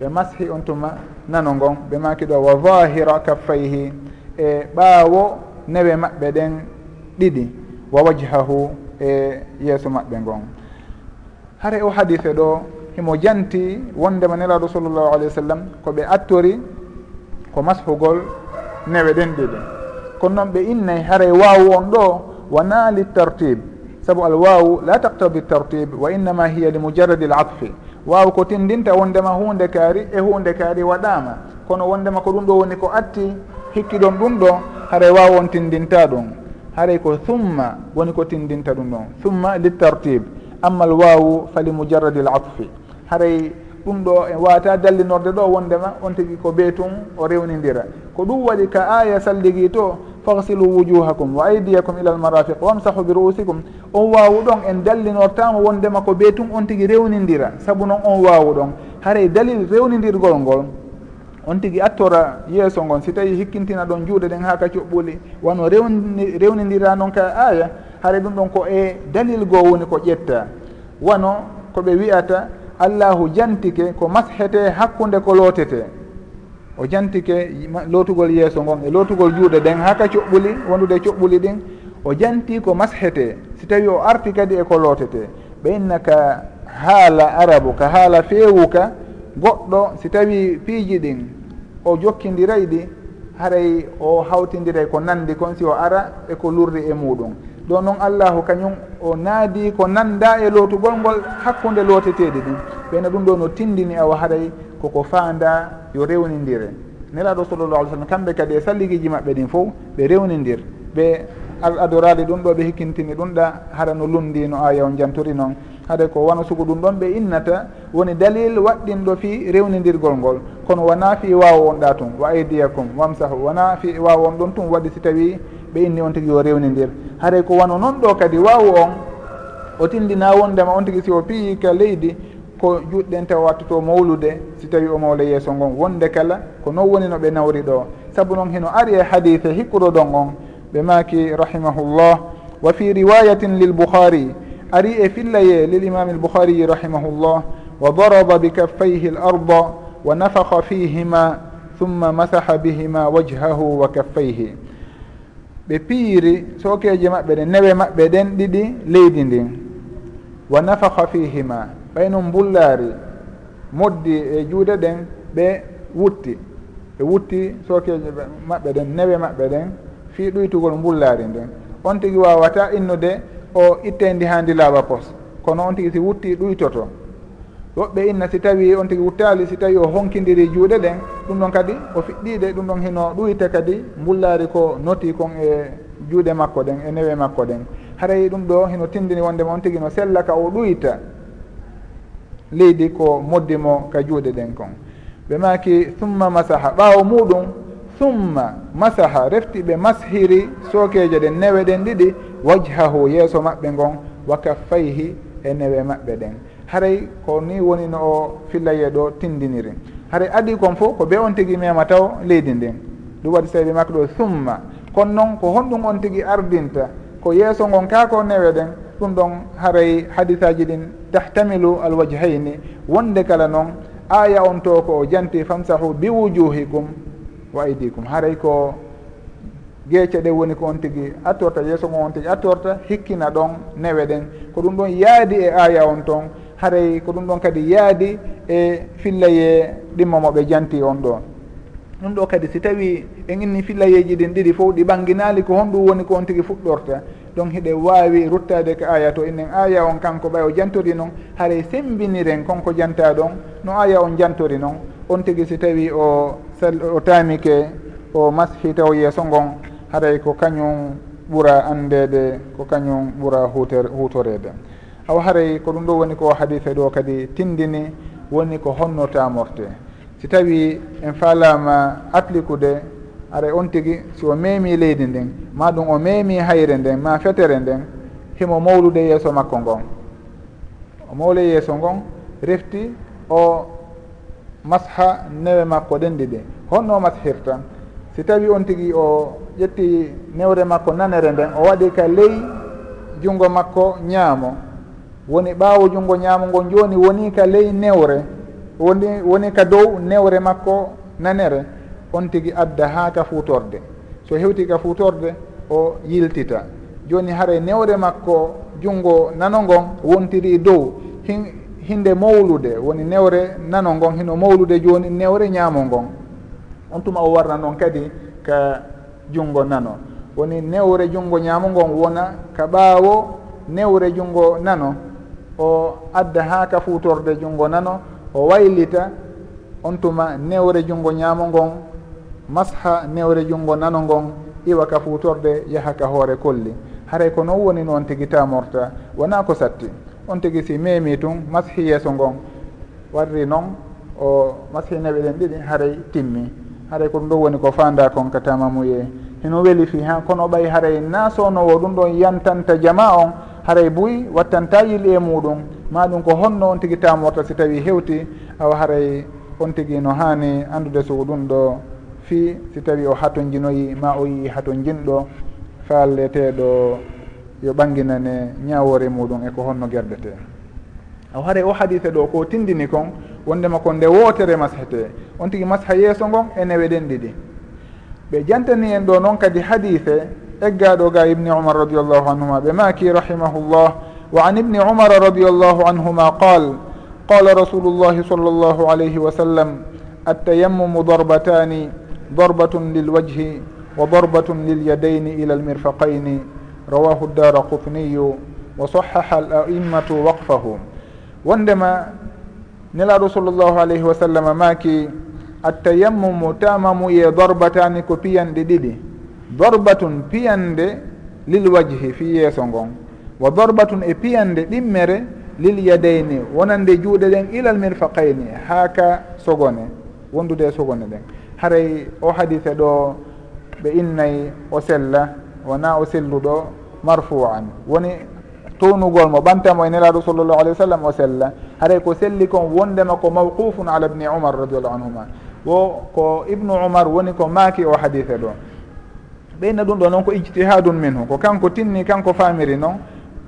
ɓe mashi on tuma nano ngon ɓe maki ɗo wa zahira kaffayhi. E ɓaawo newe maɓɓe ɗen ɗiɗi wa wajhahu e yeeso maɓɓe ngon. Hare o hadise ɗo himo janti wondema nelaɗo sallllahu alayhi wa sallam ko ɓe attori ko mashugol newe ɗen ɗiɗi. Kono noon ɓe innayi hare waawu on ɗo wona li tartibe saabu al wawu la taqtadi tartibe wa innama hiya li mujarradi l atfi. waw ko tindinta wondema hunde kaari e hunde kaari waɗama kono wondema ko ɗum ɗo woni ko atti hikkiɗon ɗum ɗo haray wawon tindinta ɗum. Haray ko thumma woni ko tindinta ɗum ɗon. Thumma li tartib amma l wawu fali mujarradi l atfi haray ɗum ɗo en wata dallinorde ɗo wondema on tigui ko ɓee tun o rewnidira. Ko ɗum waɗi ka aya salligui to fahsilu wujuhakum wa aydiyakum ila almarafiq wamsahu bi ruusikum. On wawu ɗon en dallinortama wondema ko ɓee tun on tigui rewnidira. Saabu noon on wawu ɗon haray dalil rewnidirgol ngol on tigui attora yeeso ngon si tawi hikkintina ɗon juuɗe ɗen ha ka coɓɓuli wano rewni rewnidira noon ka aya haray ɗum ɗon ko e dalil goo woni ko ƴetta. Wano koɓe wiyata allahu jantike ko mashete hakkunde ko lootete. O jantike lootugol yeeso ngon e lootugol juuɗe ɗen haka coɓɓuli wondude coɓɓuli ɗin o janti ko mashete. Si tawi o arti kadi eko lootete. Ɓe inna ka haala arabu ka haala feewuka goɗɗo si tawi piiji ɗin o jokkidiray ɗi haray o hawtidiray ko nandi kon si o ara eko lurri e muɗum. ɗo noon allahu kañum o naadi ko nanda e lootugol ngol hakkunde looteteɗe ɗin ɓeyna ɗum ɗo no tindini awa haray koko faanda yo rewnidire nelaɗo sallallah alih sallam kamɓe kadi e salligiji maɓɓe ɗin fof ɓe rewnidir ɓe al adorade ɗum ɗo ɓe hikkintini ɗum ɗa haɗa no lundi no aya on jantori noon. Haɗa ko wona sugu ɗum ɗon ɓe innata woni dalil waɗɗinɗo fi rewnidirgol ngol. Kono wona fi wawa on ɗa tun wa aydiyakum wamsahu wona fi wawa on ɗon tun waɗi si tawi ɓe inni on tigi yo rewnidir haray ko wano noon ɗo kadi wawu on o tindina wondema on tigi si o piyi ka leydi ko juɗɗen tawa wattuto mawlude si tawi o mawla yeeso ngon. Wonde kala ko non woni no ɓe nawri ɗo. Saabu noon hino ari e hadise hikkuɗo ɗon on ɓe maaki rahimahullah. Wa fi riwayatin lilboukhari ari e fillaye lil imami l rahimahullah. Wa daraba bi kaffayhi l arda wa nafaka fihima thumma masaha bihima wajhahu wa kaffayhi. ɓe piiri sokeje maɓɓe ɗen newe maɓɓe ɗen ɗiɗi leydi ndin wa nafaha fihima ɓayno mbullaari moddi e juuɗe ɗen ɓe wutti. Ɓe wutti sokeje maɓɓe ɗen newe maɓɓe ɗen fii ɗoytugol mbullaari ndin on tigi wawata innude o ittendi ha ndi laaɓa pos. Kono on tigi si wutti ɗuytoto. woɓɓe inna si tawi on tigi wuttali si tawi o honkidiri juuɗe ɗen ɗum ɗon kadi o fiɗɗiɗe ɗum ɗon hino ɗuyte kadi mbullaari ko noti kon e juuɗe makko ɗen e newe makko ɗen. Haray ɗum ɗo hino tindini wondema on tigi no sella ka o ɗuyta leydi ko moddimo ka juuɗe ɗen kon. Ɓe maki summa masaha ɓaawo muɗum summa masaha refti ɓe mashiri sookeje ɗen newe ɗen ɗiɗi wajhahu yeeso maɓɓe ngon wa kaffayhi e newe maɓɓe ɗen. haray ko ni woni no o fillaye ɗo tindiniri. Haray adi kon fof ko ɓe on tigui mema taw leydi ndin. Ɗum waɗi sawi makko ɗo summa. Kono noon ko honɗum on tigui ardinta ko yeeso gon kako newe ɗen ɗum ɗon haray hadisaji ɗin tahtamilu alwajhayni. Wonde kala noon aya on to ko o janti famsahu bi wujuhikum wa aydikum. Haray ko geece ɗe woni ko on tigui attorta yeeso ngon on tigui attorta hikkina ɗon newe ɗen. Ko ɗum ɗon yaadi e aya on toon haray ko ɗum ɗon kadi yaadi e fillaye ɗimmamoɓe janti on ɗon. Ɗum ɗo kadi si tawi en inni fillayeji ɗin ɗiɗi fof ɗi ɓanginali ko honɗum woni ko on tigui fuɗɗorta. Donc hiɗe wawi ruttade ko aya to innen aya on kanko ɓay o jantori noon haray sembiniren konko janta ɗon no aya on jantori noon on tigui si tawi o sal o tamike o mashi taw yeeso ngon haray ko kañum ɓuura andede ko kañum ɓuura huter hutorede haw haray ko ɗum ɗo woni ko hadise ɗo kadi tindini woni ko honnortamorte si tawi en falama appliqude aray on tigui si o memi leydi ndin ma ɗum o memi hayre nden ma fetere nden himo mawlude yeeso makko ngon. O mawle yeeso ngon refti o masha newe makko ɗen ɗiɗi honno mashirta si tawi on tigui o ƴetti newre makko nanere nden o waɗi ka ley junggo makko ñaamo woni ɓaawo junngo ñaamo ngon jooni woni ka ley newre woni woni ka dow newre makko nanere on tigi adda haa ka fuutorde. So hewti ka fuutorde o yiltita. Jooni hare newre makko junngo nano ngon wontiri dow. Hin hinde mawlude woni newre nano ngon hino mawlude jooni newre ñaamo ngon on tuma o warna noon kadi ka junngo nano. Woni newre junngo ñaamo ngon wona ka ɓaawo newre junngo nano. o adda ha ka futorde junngo nano o waylita on tuma newre junngo ñaamo ngon masha newre junngo nano ngon iwa ka futorde yaha ka hoore kolli. Haray ko noon woni noon tigi tamorta wona ko satti. On tigi si memi tun mashi yeeso ngon warri noon o masihineɓe ɗen ɗiɗi haray timmi. Haray ko ɗum ɗo woni ko fanda kon ka tamamuye hino weeli fi ha kono ɓay haray nasonowo ɗum ɗon yantanta jama on haray buy wattanta yil e muɗum. Ma ɗum ko honno on tigui tamorta si tawi hewti awa haray on tigui no hani andude sogo ɗum ɗo fi si tawi o haton jinoyi ma o yii haton jinɗo falleteɗo yo ɓanginane ñawore muɗum eko honno guerdete aw haare o hadise ɗo ko tindini kon wondema ko nde wootere mashete on tigui masha yeeso ngon ene weɗen ɗiɗi. Ɓe jantani en ɗo noon kadi hadise eggaɗo ga ibni umar radiallahu anhuma. Ɓe maki rahimahullah. Wa an ibni umara radiallahu anhuma qal qala rasulullahi sall allahu alayhi wa sallam attayammumu darbatani darbatun lilwajhi wa darbatun lilyadaini ila almirfaqaini rawahu ddara qutniyu wa sahaha al a'immatu waqfahu. Wondema nelaɗo sall llahu alayhi wa sallam maki attayammumu tamamu tamamuye darbatani ko piyanɗe ɗiɗi. dorbatun piyande lil wajhi fi yeeso ngon. Wa dorbatun e piyande ɗimmere lil yadayni wonande juuɗe ɗen ilal mirfaqayni haa ka sogone wondude e sogone ɗen. Haray o hadise ɗo ɓe innayi o sella wona o selluɗo marfou an woni townugol mo ɓantamo e nelaɗo sallllahu alih wa sallam o sella. Haray ko selli kon wondema ko mawqufun ala bni umar radiallahu anhuma. Wo ko ibnu umar woni ko maaki o hadise ɗo. ɓeyna ɗum ɗo noon ko ijtihadun min hu ko kanko tinni kanko famiri noon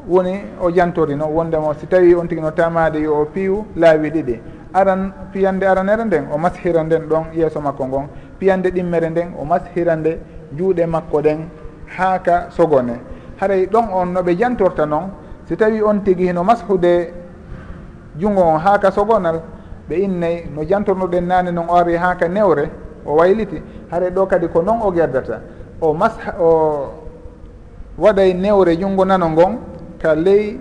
woni o jantori noon wondemo si tawi on tigino tamade yo o piiw laawi ɗiɗi. Aran piyande aranere nden o mashira nden ɗon yeeso makko ngon. Piyande ɗimmere nden o mashira nde juuɗe makko ɗen haaka sogone. Haray ɗon on noɓe jantorta noon si tawi on tigi no mashude jungo on haaka sogonal ɓe innayi no jantornoɗen naane noon o ari haaka newre o wayliti. Haray ɗo kadi ko noon o gerdata. o mas o waɗay newre junngo nano ngon ka ley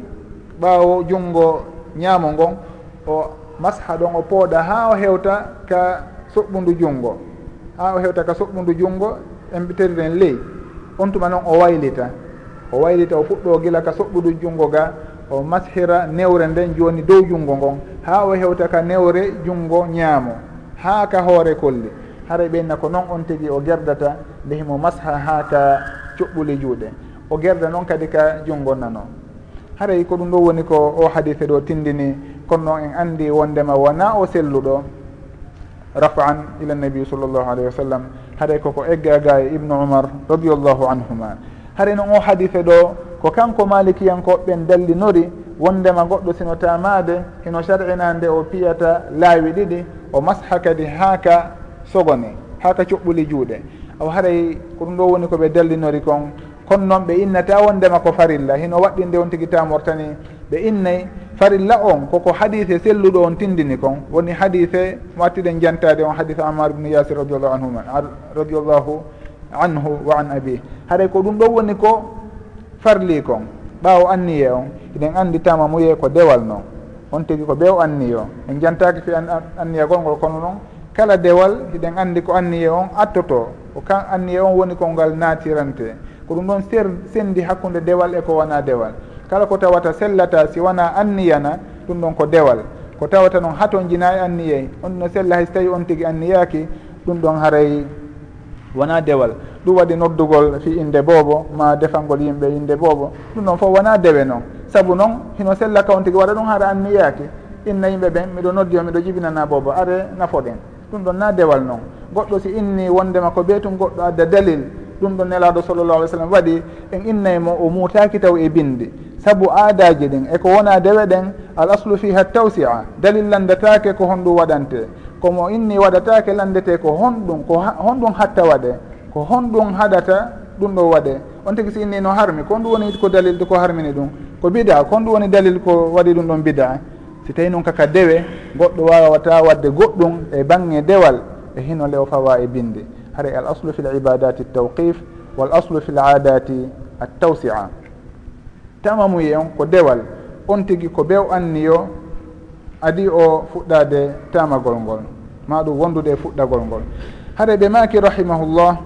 ɓaawo junngo ñaamo ngon o masha ɗon o pooɗa haa o hewta ka soɓɓundu junngo. Haa o hewta ka soɓɓundu junngo emɓiteriren ley. On tuma noon o waylita. O waylita o fuɗɗo gila ka soɓɓudu junngo ga o mashira newre nden jooni dow junngo ngon. Haa o hewta ka newre junngo ñaamo haa ka hoore kolli haray ɓenna ko noon on tigi o gerdata lehimo masha ha ka cuɓɓuli juuɗe. O gerda noon kadi ka junngo nano. Haray ko ɗum ɗo woni ko o hadise ɗo tindini kono noon en anndi wondema wona o selluɗo rafan ila nabi sallllahu alayhi wa sallam. Haray koko eggaga e ibnu umar radiallahu anhuma. Haray noon o hadise ɗo ko kanko malikiyankoɓɓen dallinori wondema goɗɗo sino tamade hino sar'ina nde o piyata laawi ɗiɗi o masha kadi haaka sogone haaka cuɓɓuli juuɗe. aw haray ko ɗum ɗo woni koɓe dellinori kon. Kono noon ɓe innata wondema ko farilla hino waɗɗinde on tigui tamortani. Ɓe innayi farilla on koko hadise selluɗo on tindini kon. Woni hadise mo attiɗen jantade on hadise amar ibnu yasir radiallahu anhuma radiallahu anhu wa an abi. Haɗay ko ɗum ɗo woni ko farli kon ɓawo anniye on. Eɗen andi tama muye ko dewal noon on tigui ko ɓew anniye o en jantaki fi anniya gonngol kono noon kala dewal eɗen andi ko anniye on attoto. ko kan anniye on woni kolngal natirante ko ɗum ɗon ser sendi hakkude dewal e ko wona dewal. Kala ko tawata sellata si wona anniyana ɗum ɗon ko dewal. Ko tawata noon haton jina e anniyey on no sella hay so tawi on tigui anniyaki ɗum ɗon haray wona dewal. Ɗum waɗi noddugol fi inde boobo ma defangol yimɓe inde boobo. Ɗum ɗon fof wona dewe noon saabu noon hino sella ka on tigui waɗa ɗum hara anniyaki inna yimɓe ɓen miɗo noddi o miɗo jibinana boobo. Are nafoɗen ɗum ɗon na dewal noon goɗɗo si inni wondema ko ɓeytum goɗɗo adda dalil ɗum ɗon nelaɗo sallllahu alih w sallam waɗi en innaymo o muutaki taw e bindi. Saabu aadaji ɗin eko wona dewe ɗen al aslu fiha tawsia dalil landatake ko honɗum waɗante. Komo inni waɗatake landete ko honɗum ko honɗum hatta waɗe ko honɗum haɗata ɗum ɗo waɗe. On tigui si inni no harmi ko honɗum woni ko dalil ko harmini ɗum. Ko bida ko honɗum woni dalil ko waɗi ɗum ɗon bida si tawi noon kaka dewe goɗɗo wawata wadde goɗɗum e bange dewal e hino le o fawa e binde. Haray al aslu fi l ibadati tawqif wal aslu fi l adati attawsia tamamuye on ko dewal on tigui ko bew anniyo adi o fuɗɗade tamagol ngol ma ɗum wondude e fuɗɗagol ngol. Haɗa ɓe maki rahimahullah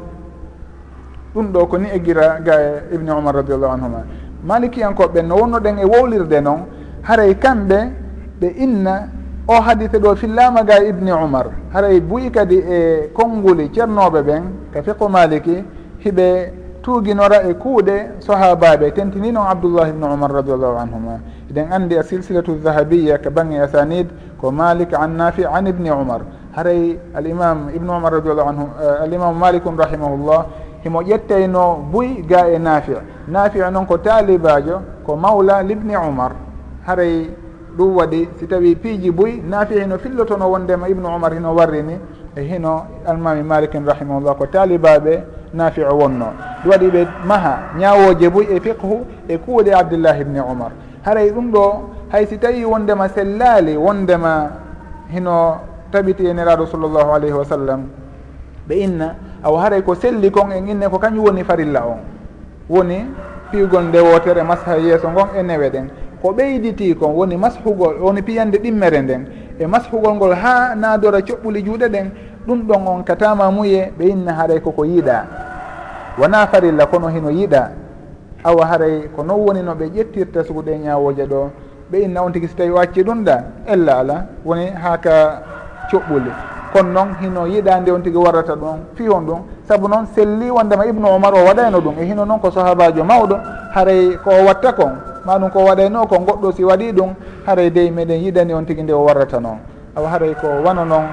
ɗum ɗo ko ni eggira ga e ibni omar radiallahu anhuma. Malikiyankoɓe no wonnoɗen e wowlirde noon haray kamɓe ɓe inna o hadise ɗo fillama ga ibni umar haray buyi kadi e konnguli ceernoɓe ɓen ka fiqu maliki hiɓe tuuginora e kuuɗe sahabaɓe tentini noon abdoullah ibnu umar radiallahu anhuma. Eɗen andi a silsilatu zahabiya ka bange asanid ko malik an nafi an ibni umar. Haray alimam ibnu umar radiallahu anhu eh, alimamu malikun rahimahullah himo ƴetteyno buy ga e nafi nafi noon ko talibajo ko mawla libni umar. Haray ɗum waɗi. Si tawi piiji boyi naafi hino fillotono wondema ibnu omar hino warrini e hino almami malikin rahimahullah ko talibaɓe naafi o wonno. Ɗum waɗi ɓe maha ñawoje boyi e fiqhu e kuuɗe abdillah ibni omar haray ɗum ɗo hay si tawi wondema sellali wondema hino tabiti e neraɗo sallllahu alayhi wa sallam ɓe inna awa haray ko selli kon en inne ko kañum woni farilla on. Woni piwgol ndewotere masaha yeeso ngon e newe ɗen ko ɓeyditi kon woni mashugol woni piyande ɗimmere nden. E mashugol ngol ha naadora coɓɓuli juuɗe ɗen ɗum ɗon on katama muye ɓe inna haray koko yiiɗa wona farilla kono hino yiiɗa awa haray ko non woni no ɓe ƴettirta suguɗe ñawoje ɗo ɓe inna on tigui so tawi o acci ɗum ɗa ella ala woni ha ka coɓɓuli. Kono noon hino yiiɗa nde on tigui warrata ɗum fi on ɗum. Saabu noon selli wondema ibnu omar o waɗayno ɗum e hino noon ko sahabajo mawɗo haray ko watta kon. maɗum ko waɗayno ko goɗɗo si waɗi ɗum haray dey meɗen yiɗani on tigui nde o warrata noon awa haray ko wano noon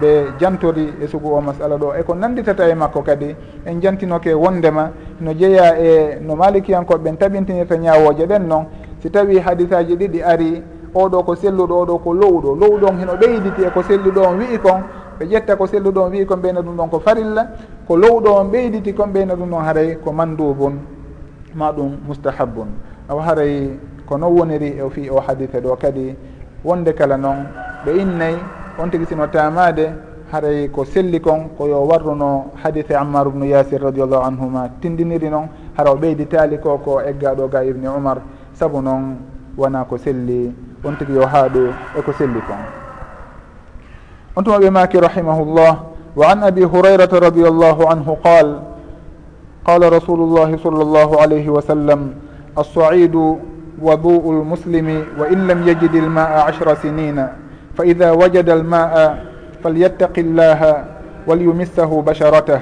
ɓe jantori e sugu o masala ɗo. Eko nanditata e makko kadi en jantinoke wondema no jeeya e no malikiyankoɓeɓen taɓintinirta ñawoje ɗen noon si tawi hadisaji ɗiɗi ari oɗo ko selluɗo oɗo ko lowɗo. Lowɗon heno ɓeyditi e ko selluɗo on wi'i kon ɓe ƴetta ko selluɗo on wi'i kon ɓeyna ɗum ɗon ko farilla. Ko lowɗo on ɓeyditi kon ɓeyna ɗum ɗon haray ko mandubun ma ɗum mustahabun. o haray ko non woniri e fi o hadite ɗo kadi wonde kala noon ɓe innayi on tigi sino tamade haray ko selli kon koyo warruno hadite ammar ubnu yasir radiallahu anhuma tindiniri noon hara o ɓeyditali ko ko eggaɗo ga ibni umar. Saabu noon wona ko selli on tigi yo haaɗo eko selli kon. On tuma ɓe maki rahimahullah wa an abi hurayrata radiallahu anhu qal qala rasulu llahi sall allahu alayhi wa sallam assaidu wabuu lmuslimi wa in lam yajid لم ashra sinina fa ida wajada almaa falyattaqi llaha walyumissahu basharatah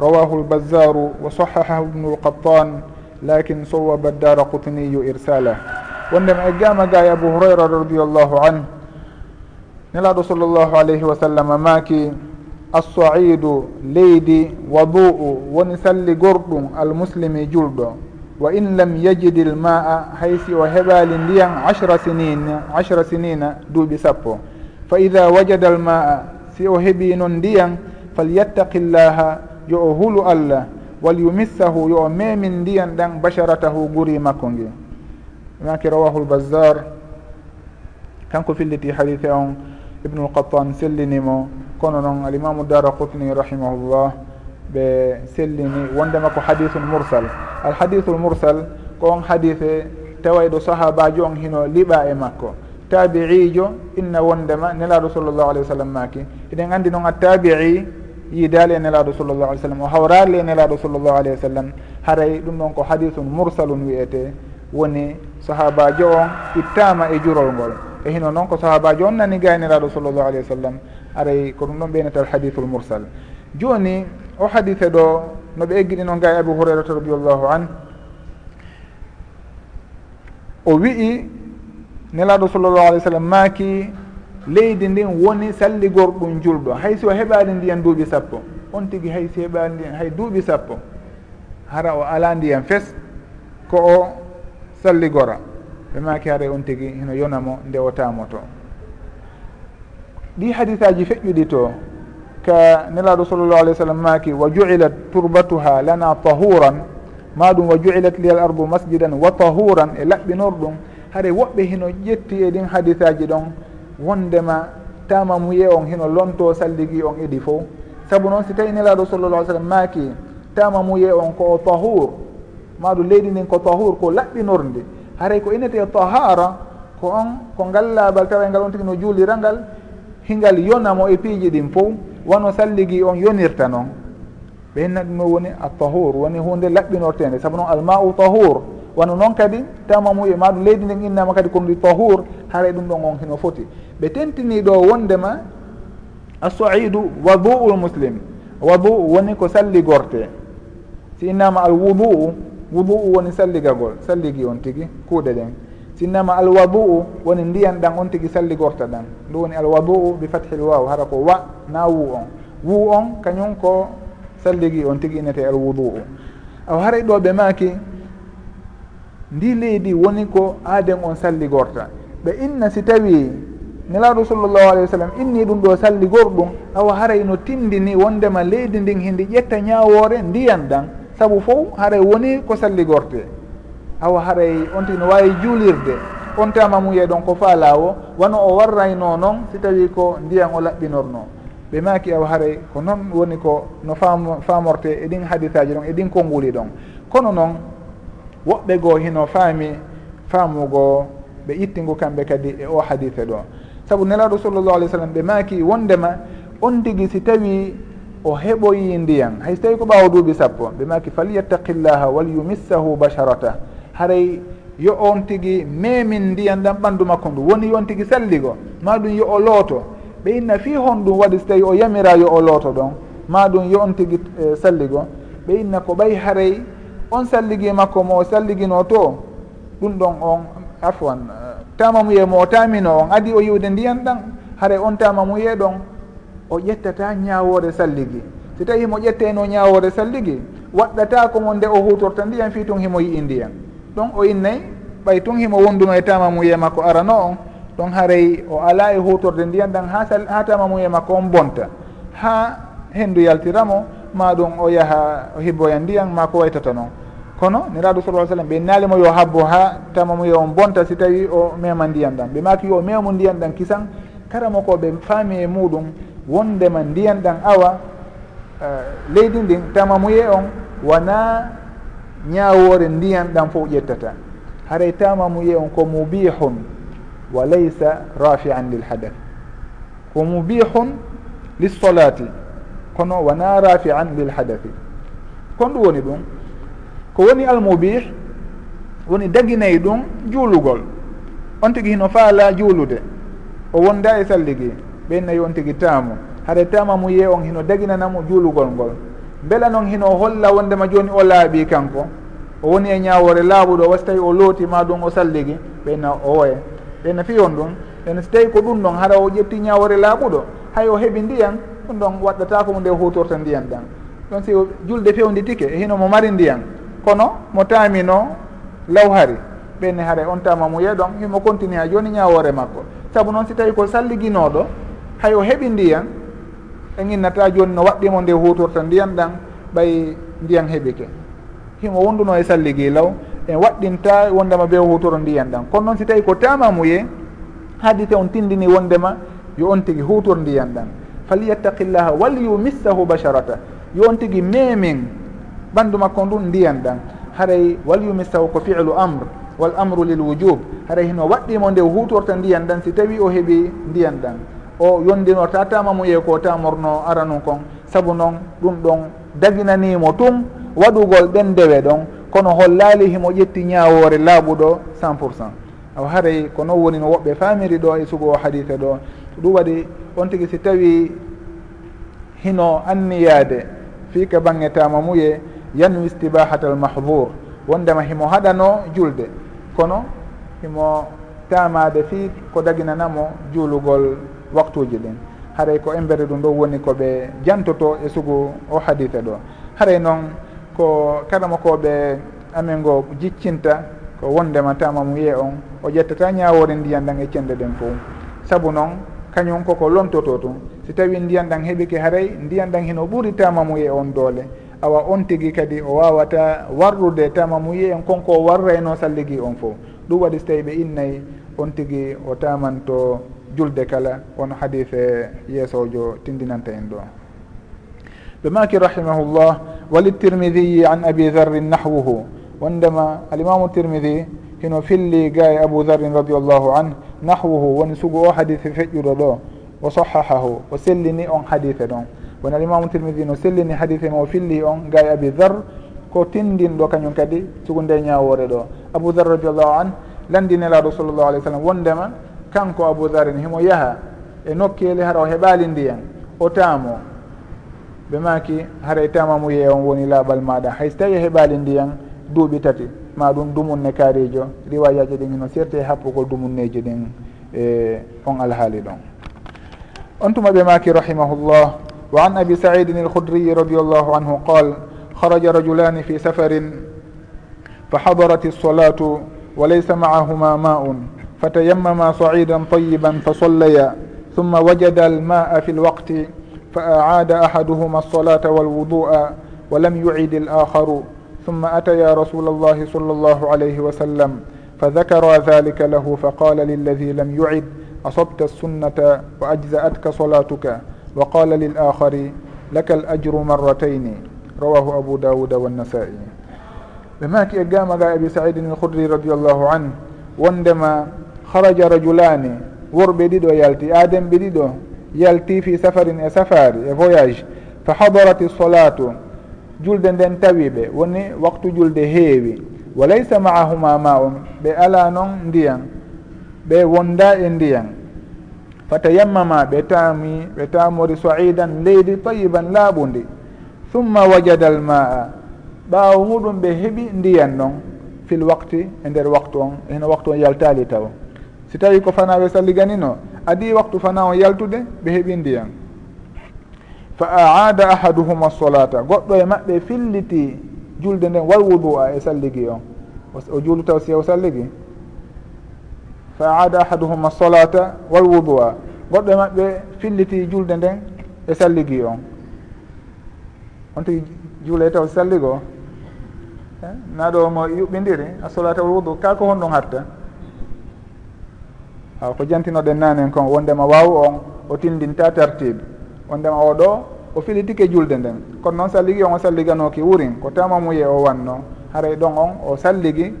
rawahu lbazaru wa sahahahu bnu lqattan lakin صوب الدار qutniyu إرساله. wondema e gamaga e abou hurayra radiallahu an nelaɗo sall llahu alayhi wa sallam maaki assaidu leydi wadu'u woni salli gorɗum almuslimi julɗo wa in lam yajidi l maa haysi o heɓali ndiyan ashra sinine ashra sinina duuɓi sappo. Fa ida wajada l maa si o heeɓi noon ndiyan falyattaqi llaha yo o hulu allah. Walyumissahu yo o memin ndiyan ɗan basharatahu guri makko ngi maki rawahu lbazar kanko filliti hadite on ibnu ibnulkatan sellinimo. Kono noon alimamu dara kutni rahimahullah ɓe sellini wondema ko hadithul mursal. Alhadithul mursal ko on hadise tawayɗo sahabajo on hino liɓa e makko. Tabi'ijo inna wondema nelaɗo sallllahu alayhi wa sallam maki eɗen andi noon a tabi'i yidali e nelaɗo sallllahu alih w sallam o hawrali e nelaɗo sallllahu alayhi wa sallam. Haray ɗum ɗon ko hadithun mursalun wiyete woni sahabajo on ittama e jurol ngol. E hino noon ko sahabajo on nani ga e nelaɗo sallllahu alayhi wa sallam. Aray ko ɗum ɗon ɓeynatal hadithul mursal. Joni o hadise ɗo no ɓe eggiɗino nga e abou hurairata radiallahu an. O wi'i nelaɗo sallllahu alih w sallam maaki leydi ndin woni salligorɗum julɗo. Hay si o heɓaani ndiyan duuɓi sappo. On tigi hay si heɓaani ndiyan hay duuɓi sappo. Hara o ala ndiyan fes ko o salligora ɓe maaki hara on tigi hino yonamo nde o tamoto ɗi hadisaji feƴƴuɗi to ka nelaɗo sallllahu alih w sallam maaki wa juilat turbatuha lana tahuran. Ma ɗum wa juilat liyal ardu masjidan wa tahuran e laɓɓinor ɗum. Haɗa woɓɓe hino ƴetti e ɗin hadisaji ɗon. Wondema tama muye on hino lonto salligui on e iɗi fo. Saabu noon si tawi nelaɗo sallallah sallam maaki tama muye on ko o tahur maɗum leydi ndin ko tahur ko laɓɓinorde haray ko inete tahara ko on ko ngal laabal tawa ngal on tigi no juulira ngal hingal yonamo e piiji ɗin fof wono salligi on yonirta noon ɓe hinna ɗum no woni a tahour woni hunde laɓɓinortede saabu noon almau tahour wano noon kadi tamamu e maɗum leydi ndin innama kadi kondi tahour haara ɗum ɗon on hino foti. Ɓe tentini ɗo wondema assaidu wadu'ul muslim. Wadu woni ko salligorte. Si innama al wudu'u wudu'u woni salligagol salligi on tigui kuuɗe ɗen. sinnama alwadu'u woni ndiyan ɗan on tigui salligorta ɗan. Ɗum woni alwadu'u bi fathil waw hara ko wa na wu on. Wu on kañum ko salligi on tigui inete alwudu'u. Aw haray ɗo ɓe maki ndi leydi woni ko aaden on salligorta ɓe inna si tawi nelaɗo sallllahu alayhi wa sallam inni ɗum ɗo salligorɗum awa haray no tindini wondema leydi ndin hindi ƴetta ñawore ndiyan ɗan. Saabu fof haray woni ko salligorte awa haray on tigi no wawi juulirde on tama mum ɗon ko faalawo wano o warrayno noon si tawi ko ndiyan o laɓɓinorno. Ɓe maki awa haray ko noon woni ko no fam famorte e ɗin hadisaji ɗon e ɗin konnguli ɗon. Kono noon woɓɓe goo hino faami faamugo ɓe ittingu kamɓe kadi e o hadise ɗo. Saabu nelaɗo sallllahu alih w sallam ɓe maaki wondema on tigi si tawi o heɓoyi ndiyan. Hayso tawi ko ɓaawo duuɓi sappo ɓe maaki falyattaqillaha walyumissahu basharata. haray yo on tigi memin ndiyan ɗan ɓanndu makko ndu woni yon tigi salligo ma ɗum yo o looto. Ɓe inna fi hon ɗum waɗi so tawi o yamira yo o looto ɗon ma ɗum yo on tigi eh, e, salligo ɓe inna ko ɓay haray on salligi makko mo o salligino to ɗum ɗon on afwan eh, tamamuye mo o tamino on adi o yiwde ndiyan ɗan haray on tamamuye ɗon o ƴettata ñawore salligi so tawi himo ƴetteno ñawore salligi waɗɗata komo nde o hutorta ndiyan fi tun himo yi'i ndiyan. ɗon o innayi ɓay tun himo wonduno e tama muye makko arano on. Ɗon haray o ala e hutorde ndiyan ɗan ha ha tama muye makko on bonta. Ha hendu yaltiramo ma ɗum o yaha o hibboya ndiyan ma ko waytata noon kono niraɗo sa sallam ɓe naalimo yo habbo ha tama muye on bonta si tawi o mema ndiyan ɗan ɓe maki yo memu ndiyan ɗan kisan karamo ko ɓe faami e muɗum wondema ndiyan ɗan awa uh, leydi ndin tama muye on wona ñaawore ndiyan ɗan fof ƴettata. Haray tamamu ye on ko mubihun wa laysa rafian lil hadath. Ko mubihun lissolati kono wona rafian lil hadathi. Kon ɗum woni ɗum ko woni almubih woni daginayi ɗum juulugol. On tigi hino faala juulude o wonda e salligi ɓennayi on tigi taamu. Haɗa tama mu yee on hino daginanamo juulugol ngol. beela noon hino holla wondema joni o laaɓi kanko o woni e ñawore laaɓuɗo wasi tawi o looti ma ɗum o salligui ɓeyna o woya ɓeyna fi on ɗum ɓen so tawi ko ɗum ɗon hara o ƴetti ñawore laaɓuɗo hay o heeɓi ndiyan ɗum ɗon waɗɗata komo nde hutorta ndiyan ɗan. Ɗon si julde fewnditike e hino mo mari ndiyan. Kono mo taamino law hari ɓenne hara on tama muye ɗon himo continue ha joni ñawore makko. Saabu noon si tawi ko salliginoɗo hay o heeɓi ndiyan en innata joni no waɗɗimo nde hutorta ndiyan ɗan ɓay ndiyan heɓike. Himo wonduno e salligui law en waɗɗinta wondema be hutoro ndiyan ɗan. Kono noon si tawi ko tamamuye haadite on tindini wondema yo on tigui hutor ndiyan ɗan. Falyattaqillaha walyumissahu basharata. Yo on tigui memin ɓandu makko ndun ndiyan ɗan. Haray walyumissahu ko filu amre wal amru lil wujub. Haray hino waɗɗimo nde hutorta ndiyan ɗan si tawi o heeɓi ndiyan ɗan. o yondinorta tamamuye ko tamorno ara nun kon. Saabu noon ɗum ɗon daginanimo tun waɗugol ɗen dewe ɗon. Kono hollali himo ƴetti ñawore laaɓuɗo cent pour cent. Aw haray ko noon woni no woɓɓe famiri ɗo e sugo o hadita ɗo ɗum waɗi on tigui si tawi hino anniyade fi ka bangge tamamuye yanwi istibahata al mahdour wondema himo haɗano julde. Kono himo tamade fi ko daginanamo juulugol waktuji ɗin. Haray ko embere ɗum ɗo woni koɓe jantoto e sugu o hadite ɗo. Haray noon ko karama koɓe amin go jiccinta ko wondema tama mu yiye on o ƴettata ñawore ndiyan ɗan e cende ɗen fo saabu noon kañum koko lontoto tun si tawi ndiyan ɗan heɓike haray ndiyan ɗan hino ɓuuri tama mu yiye on doole. Awa on tigui kadi o wawata warrude tama mu yiye en konko warrayno salligui on fo ɗum waɗi so tawi ɓe innayi on tigui o tamanto julde kala won hadise yeesojo tindinanta en ɗo. Ɓe maki rahimahullah walitirmidiyi an abi darrin nahwuhu. Wondema alimamu tirmidi hino filli ga e abou darrin radiallahu an nahwuhu woni sugu o hadise feƴƴuɗo ɗo o sahahahu o sellini on hadise ɗon. Woni alimamu tirmidi no sellini hadise mo filli on ga e abi dar ko tindinɗo kañum kadi sugu nde ñawore ɗo. Abou dar radiallahu an landinelaɗo sallllahu alih w sallam wondema kanko aboudarin himo yaha e nokkele hara o heɓali ndiyan o taamo. Ɓe maki haray e tamamu yeya on woni laaɓal maɗa hay so tawi heɓali ndiyan duuɓi tati ma ɗum dumunne kaarijo riwayaji ɗin hino serte happugol dumunneji ɗin e on alhaali ɗon. On tuma ɓe maki rahimahullah wa an abi saidin alkhudriyi radi allahu anhu qal haraja rajulani fi safarin fa hadarat الsolatu wa laysa maahuma maun فتيمم صعيدا طيبا فصليا ثم وجد الماء في الوقت فأعاد أحدهما الصلاة والوضوء ولم يعد الآخر ثم أتيا رسول الله صلى الله عليه وسلم فذكر ذلك له فقال للذي لم يعد أصبت السنة وأجزأتك صلاتك؟ وقال للآخر لك الأجر مرتين. رواه أبو داود والنسائي. ɓe maki e gamaga abi saidin alkhudri radiallahu an wondema haraja rajulani worɓe ɗiɗo yalti adenɓe ɗiɗo yalti fi safarin e safari e voyage. Fa hadarati solatu julde nden tawiɓe woni waktu julde heewi. Wa laysa maahuma ma on ɓe ala noon ndiyan ɓe wonda e ndiyan. Fatayammama ɓe taami ɓe taamori soidan leydi tayiban laaɓundi. Summa wajada al maa ɓaawo muɗum ɓe heeɓi ndiyan noon fil wakti e nder waktu on eno waktu on yaltali taw. si tawi ko fana ɓe salliganino adi waktu fana o yaltude ɓe heeɓi ndiyan fa aada ahaduhuma solata goɗɗo e maɓɓe filliti julde nden wal wudu a e salligi on o juuluta si o salligi? Fa aada ahaduhuma solata wal wudu a goɗɗo e maɓɓe filliti julde nden e salligi on on tigi juule taw salligo? Eh, Naɗo mo yuɓɓidiri a solata wal wudu kala ko honɗon hatta ko jantinoɗen nanen kon wondema waw on o tindinta tartibe wondema oɗo o filitike julde nden. Kono noon salligi on o salliganoki wurin. Ko tamamuye o wanno. Haray ɗon on o salligi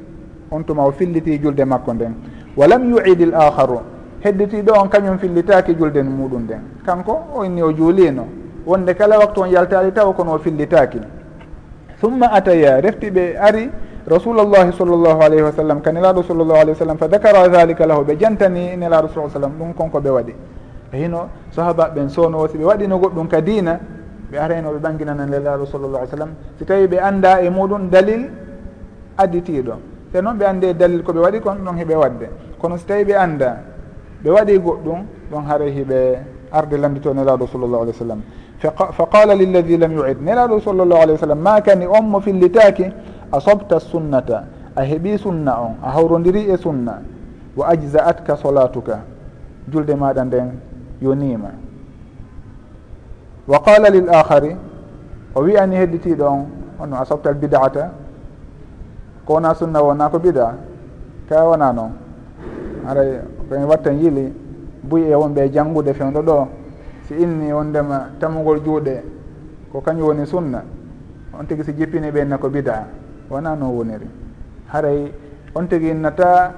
on tuma o filliti julde makko nden. Walam yuidi l aharu hedditiɗo on kañum fillitaki julde muɗum nden. Kanko o inni o juulino wonde kala waktu on yaltali taw kono o fillitaki summa ataya refti ɓe ari rasulullahi sallllahu alayhi wa sallam ka nelaɗo sallllahu alayh wa sallam fa dakara dhalika lahu ɓe jantani nelaɗo sa sallam ɗum konko ɓe waɗi. E hino sahaba ɓen sowno si ɓe waɗino goɗɗum ka dina ɓe arayno ɓe ɓanginana nelaɗo sallllah alih sallam. Si tawi ɓe anda e muɗum dalil additiɗo te noon ɓe ande dalil koɓe waɗi kon ɗon heɓe wadde kono si tawi ɓe anda ɓe waɗi goɗɗum ɗon haara hiɓe arde landito nelaɗo sallllah alih w sallam. Fa qala lilladi lam yuid. Nelaɗo sallllahu alih wa sallam ma kani on mo fillitaki asabta sunnata a heeɓi sunna on a hawrodiri e sunna. Wa ajza atka solatuka julde maɗa nden yonima. Wa qala lil ahari o wiyani hedditiɗo on ono a sobtal bidata? Ko wona sunna wona ko bida? Ka wona noon aray koen watten yili buy e wonɓe e janngude fewɗo ɗo si inni wondema tamugol juuɗe ko kañum woni sunna. On tigui si jippini ɓenna ko bida. wona no woniri. Haray on tigi innata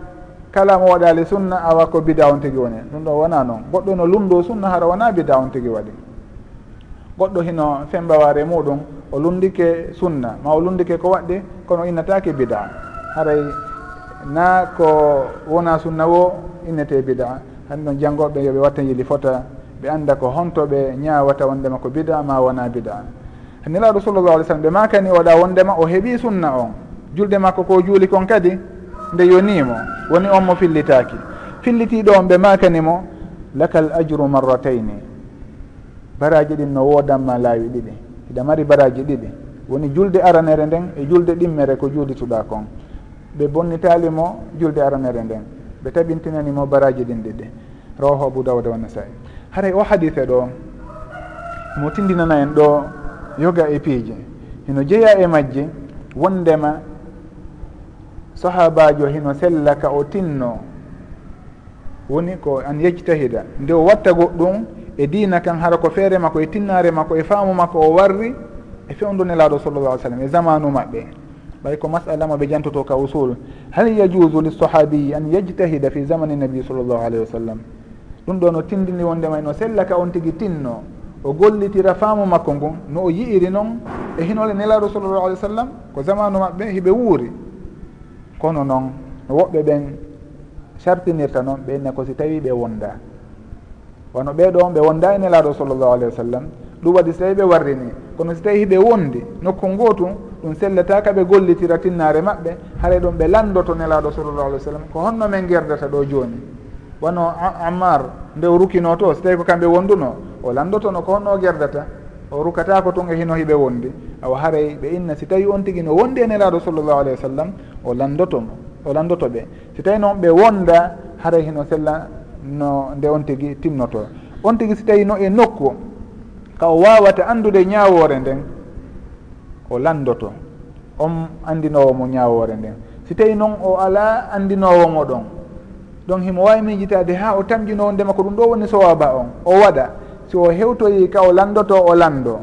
kala mo waɗali sunna awa ko bida on tigi woni. Ɗum ɗo wona noon goɗɗo no lundo sunna hara wona bida on tigi waɗi. Goɗɗo hino fembaware muɗum o lundike sunna. Ma o lundike ko waɗɗi kono innatake bida haray na ko wona sunna wo innete bida han ɗon janggoɓe yooɓe watta yili fota ɓe anda ko hontoɓe ñawata wondema ko bida ma wona bida nelaɗo sallllah alih w sallam ɓe makani oɗa wondema o heeɓi sunna on. Julde makko ko juuli kon kadi nde yonimo woni on mo fillitaki. Fillitiɗo on ɓe makanimo lakal ajru marratayni baraji ɗin no wodanma laawi ɗiɗi. Hiɗa mari baraji ɗiɗi. Woni julde aranere nden e julde ɗimmere ko juulituɗa kon ɓe bonnitalimo julde aranere nden. Ɓe taɓintinanimo baraji ɗin ɗiɗi. Rawahu abou dawda wa nasai. Haray o hadise ɗo mo tindinana en ɗo yoga e piije hino jeeya e majje wondema sahabajo hino sella ka o tinno. Woni ko an yejtahida nde o watta goɗɗum e dina kan hara ko feere makko e tinnare makko e faamu makko o warri e fewndu nelaɗo sallallah alih sallam e zamanu maɓɓe. Ɓay ko masala mo ɓe jantoto ka usul hal yajusu lissahabiyi an yejtahida fi zamani nabi sallllahu alayhi wa sallam ɗum ɗo no tindini wondema no sella ka on tigui tinno. o gollitira faamu makko ngun no o yi'iri noon e hinole nelaɗo sallllahu alih w sallam ko zamanu maɓɓe hiɓe wuuri. Kono noon no woɓɓe ɓen sartinirta noon ɓenne ko si tawi ɓe wonda. Wono ɓeɗo on ɓe wonda e nelaɗo sallllahu alayhi wa sallam ɗum waɗi so tawi ɓe warrini. Kono si tawi hiɓe wondi nokku ngotum ɗum sellataka ɓe gollitira tinnare maɓɓe haara ɗum ɓe landoto nelaɗo sallllahu alih w sallam ko honno men gerdata ɗo joni wono ammar nde o rukino to so tawi ko kamɓe wonduno o landotono ko honno o gerdata o rukata ko ton e hino hiɓe wondi awa haaray ɓe inna si tawi on tigui no wondi e nelaɗo sallllahu alayhi wa sallam o landotomo o landoto ɓe. Si tawi noon ɓe wonda haray hino sella no nde on tigui timnoto. On tigui si tawi no e nokku ka o wawata andude ñawore nden o landoto. On andinowomo ñawore nden. Si tawi noon o ala andinowomo ɗon donc himo wawi min ha o tamjino ndema ko ɗum ɗo woni sowaba on o waɗa. Si o hewtoyi ka o landoto o lando.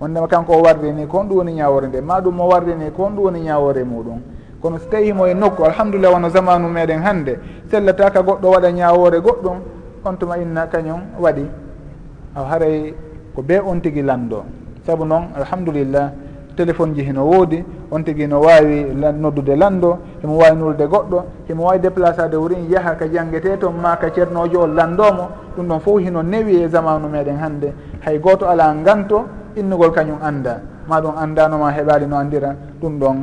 Wondema kanko o warrini ko honɗum woni ñawore nde. Ma ɗum o warrini ko honɗum woni ñawore muɗum. Kono so tawi himo e nokku alhamdulillah wono zamanu meɗen hannde sellataka goɗɗo waɗa ñawore goɗɗum on tuma inna kañum waɗi. Aw haray ko be on tigui lando. Saabu noon alhamdulillah téléphone ji hino woodi on tigi no wawi noddude lando himo wawi nulde goɗɗo himo wawi déplacade wurin yaaha ka jangguete toon ma ka ceernojo o landomo ɗum ɗon fof hino newi e zamanu meɗen hannde. Hay goto ala ganto innugol kañum anda ma ɗum andanoma heɓali no andira ɗum ɗon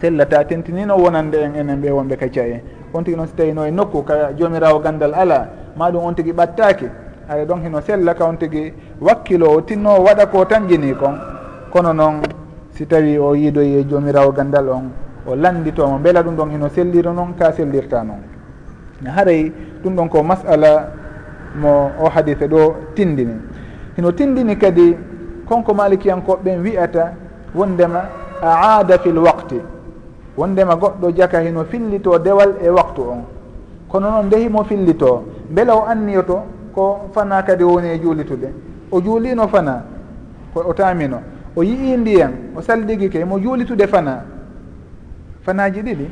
tellata tentinino wonande en enen ɓe wonɓe ka caye. On tigi noon so tawino e nokku ka jomirawo gandal ala ma ɗum on tigi ɓattaki ara ɗon hino sella ka on tigi wakkilo o tinno waɗa ko tan jini kon. Kono noon si tawi o yiidoyi e joomirawo gandal on o landitomo beela ɗum ɗon heno sellira noon ka sellirta noon. Haray ɗum ɗon ko masala mo o hadise ɗo tindini. Hino tindini kadi konko malikiyankoɓɓen wiyata wondema a aada fil waqti. Wondema goɗɗo jaka hino fillito dewal e waktu on. Kono noon ndehimo fillito beela o anniyoto ko fana kadi woni e juulitude. O juulino fana ko o tamino o yii ndiyam o saldiguike mo juulitude fana. Fanaji ɗiɗi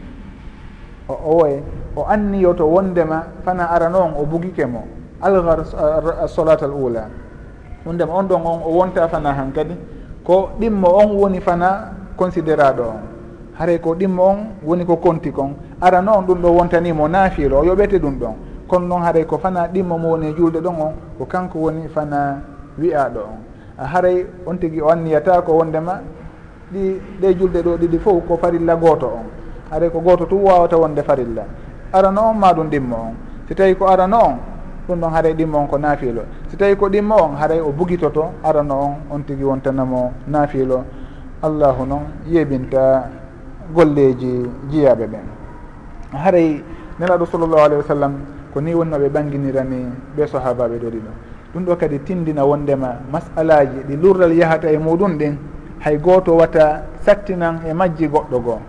o owoye o anniyo to wondema fana arano on o bugike mo. Algar solat al ula. Wondema on ɗon on o wonta fana han kadi ko ɗimmo on woni fana considéraɗo on. Haray ko ɗimmo on woni ko konti kon. Arano on ɗum ɗo wontanimo naafiro o yoɓete ɗum ɗon. Kono noon haray ko fana ɗimmo mo woni e julde ɗon on ko kanko woni fana wiyaɗo on. haray on tigui o anniyata ko wondema ɗi ɗe julɗe ɗo ɗiɗi fof ko farilla goto on. Haray ko goto tu wawata wonde farilla. Arano on ma ɗum ɗimmo on. Si tawi ko arano on ɗum ɗon haray ɗimmo on ko naafilo. Si tawi ko ɗimmo on haray o bugitoto arano on on tigui wontanamo naafilo. Allahu noon yeɓinta golleji jiyaɓe ɓen. Haray nelaɗo sallllahu alayhi wa sallam ko ni wonnoɓe ɓanginirani ɓe sahabaɓe ɗo ɗiɗo. ɗum ɗo kadi tindina wondema masalaji ɗi lurral yahata e muɗum ɗin. Hay goto wata sattinan e majji goɗɗo goo.